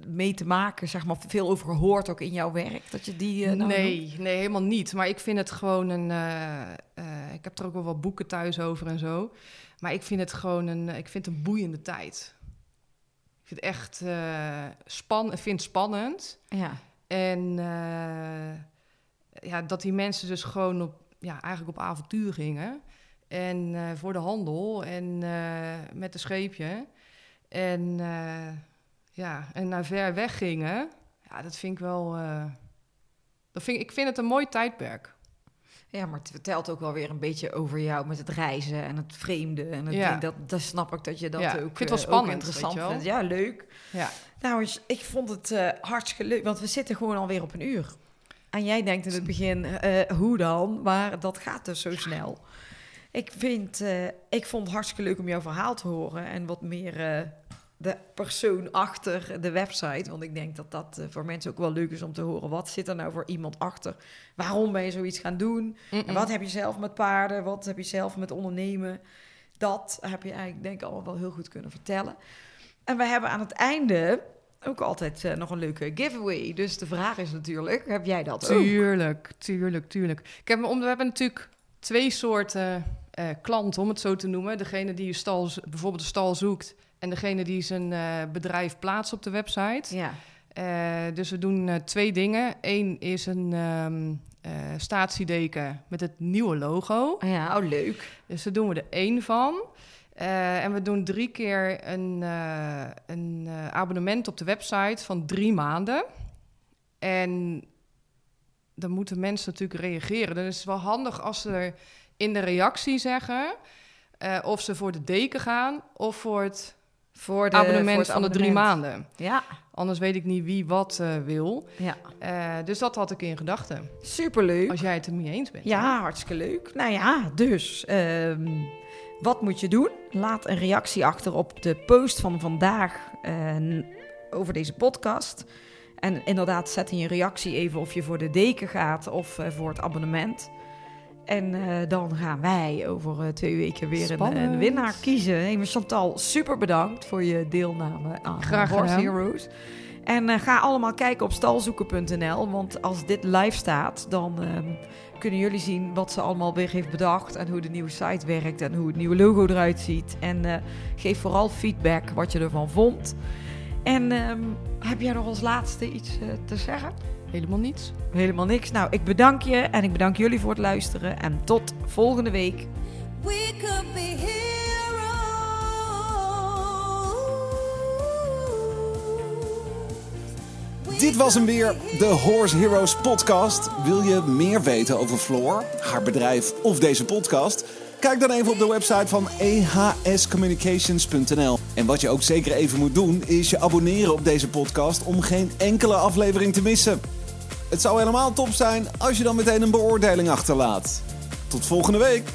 mee te maken, zeg maar, veel over gehoord ook in jouw werk? Dat je die. eh, nou noemt? nee, nee, helemaal niet. Maar ik vind het gewoon een. eh, eh, ik heb er ook wel wat boeken thuis over en zo. Maar ik vind het gewoon een. Ik vind het een boeiende tijd. Ik vind het echt span, ik vind het spannend. Ja. En ja, dat die mensen dus gewoon op, ja, eigenlijk op avontuur gingen. En voor de handel en met een scheepje. En ja, en naar ver weg gingen. Ja, dat vind ik wel. eh, dat vind, ik vind het een mooi tijdperk. Ja, maar het vertelt ook wel weer een beetje over jou met het reizen en het vreemde. En het Ja. dat, dat snap ik dat je dat Ja, ook, ik vind het wel eh, ook spannend, interessant wel. vindt. Ja, leuk. Ja. Nou, ik vond het eh, hartstikke leuk, want we zitten gewoon alweer op een uur. En jij denkt in het begin, hoe dan? Maar dat gaat dus zo snel. Ik, vind, ik vond het hartstikke leuk om jouw verhaal te horen en wat meer de persoon achter de website. Want ik denk dat dat eh, voor mensen ook wel leuk is om te horen. Wat zit er nou voor iemand achter? Waarom ben je zoiets gaan doen? En wat heb je zelf met paarden? Wat heb je zelf met ondernemen? Dat heb je eigenlijk denk ik allemaal wel heel goed kunnen vertellen. En we hebben aan het einde ook altijd eh, nog een leuke giveaway. Dus de vraag is natuurlijk, heb jij dat ook? Tuurlijk, tuurlijk, tuurlijk. Ik heb, we hebben natuurlijk twee soorten eh, klanten, om het zo te noemen. Degene die je stal, bijvoorbeeld een stal zoekt en degene die zijn eh, bedrijf plaatst op de website. Ja. Eh, dus we doen eh, twee dingen. Eén is een eh, statiedeken met het nieuwe logo. ja, oh leuk. Dus daar doen we er één van. En we doen drie keer een, een abonnement op de website van drie maanden. En dan moeten mensen natuurlijk reageren. Dan is het wel handig als ze er in de reactie zeggen... of ze voor de deken gaan of voor het Voor de abonnement voor van de drie maanden. Ja, Anders weet ik niet wie wat eh, wil. ja. Eh, dus dat had ik in gedachten. superleuk. Als jij het er mee eens bent. Ja, hartstikke leuk. Nou ja, dus ehm, wat moet je doen? Laat een reactie achter op de post van vandaag eh, over deze podcast. En inderdaad, zet in je reactie even of je voor de deken gaat of voor het abonnement. En eh, dan gaan wij over eh, twee weken weer een, een winnaar kiezen. Hey, Chantal, super bedankt voor je deelname aan Graag Horse. Heroes. En eh, ga allemaal kijken op stalzoeken.nl. Want als dit live staat, dan ehm, kunnen jullie zien wat ze allemaal weer heeft bedacht. En hoe de nieuwe site werkt en hoe het nieuwe logo eruit ziet. En eh, geef vooral feedback wat je ervan vond. En ehm, heb jij nog als laatste iets eh, te zeggen? Helemaal niets. Helemaal niks. Nou, ik bedank je en ik bedank jullie voor het luisteren. En tot volgende week. We could be heroes. Dit was hem weer, de Horse Heroes podcast. Wil je meer weten over Floor, haar bedrijf of deze podcast? Kijk dan even op de website van ehscommunications.nl. En wat je ook zeker even moet doen, is je abonneren op deze podcast om geen enkele aflevering te missen. Het zou helemaal top zijn als je dan meteen een beoordeling achterlaat. Tot volgende week!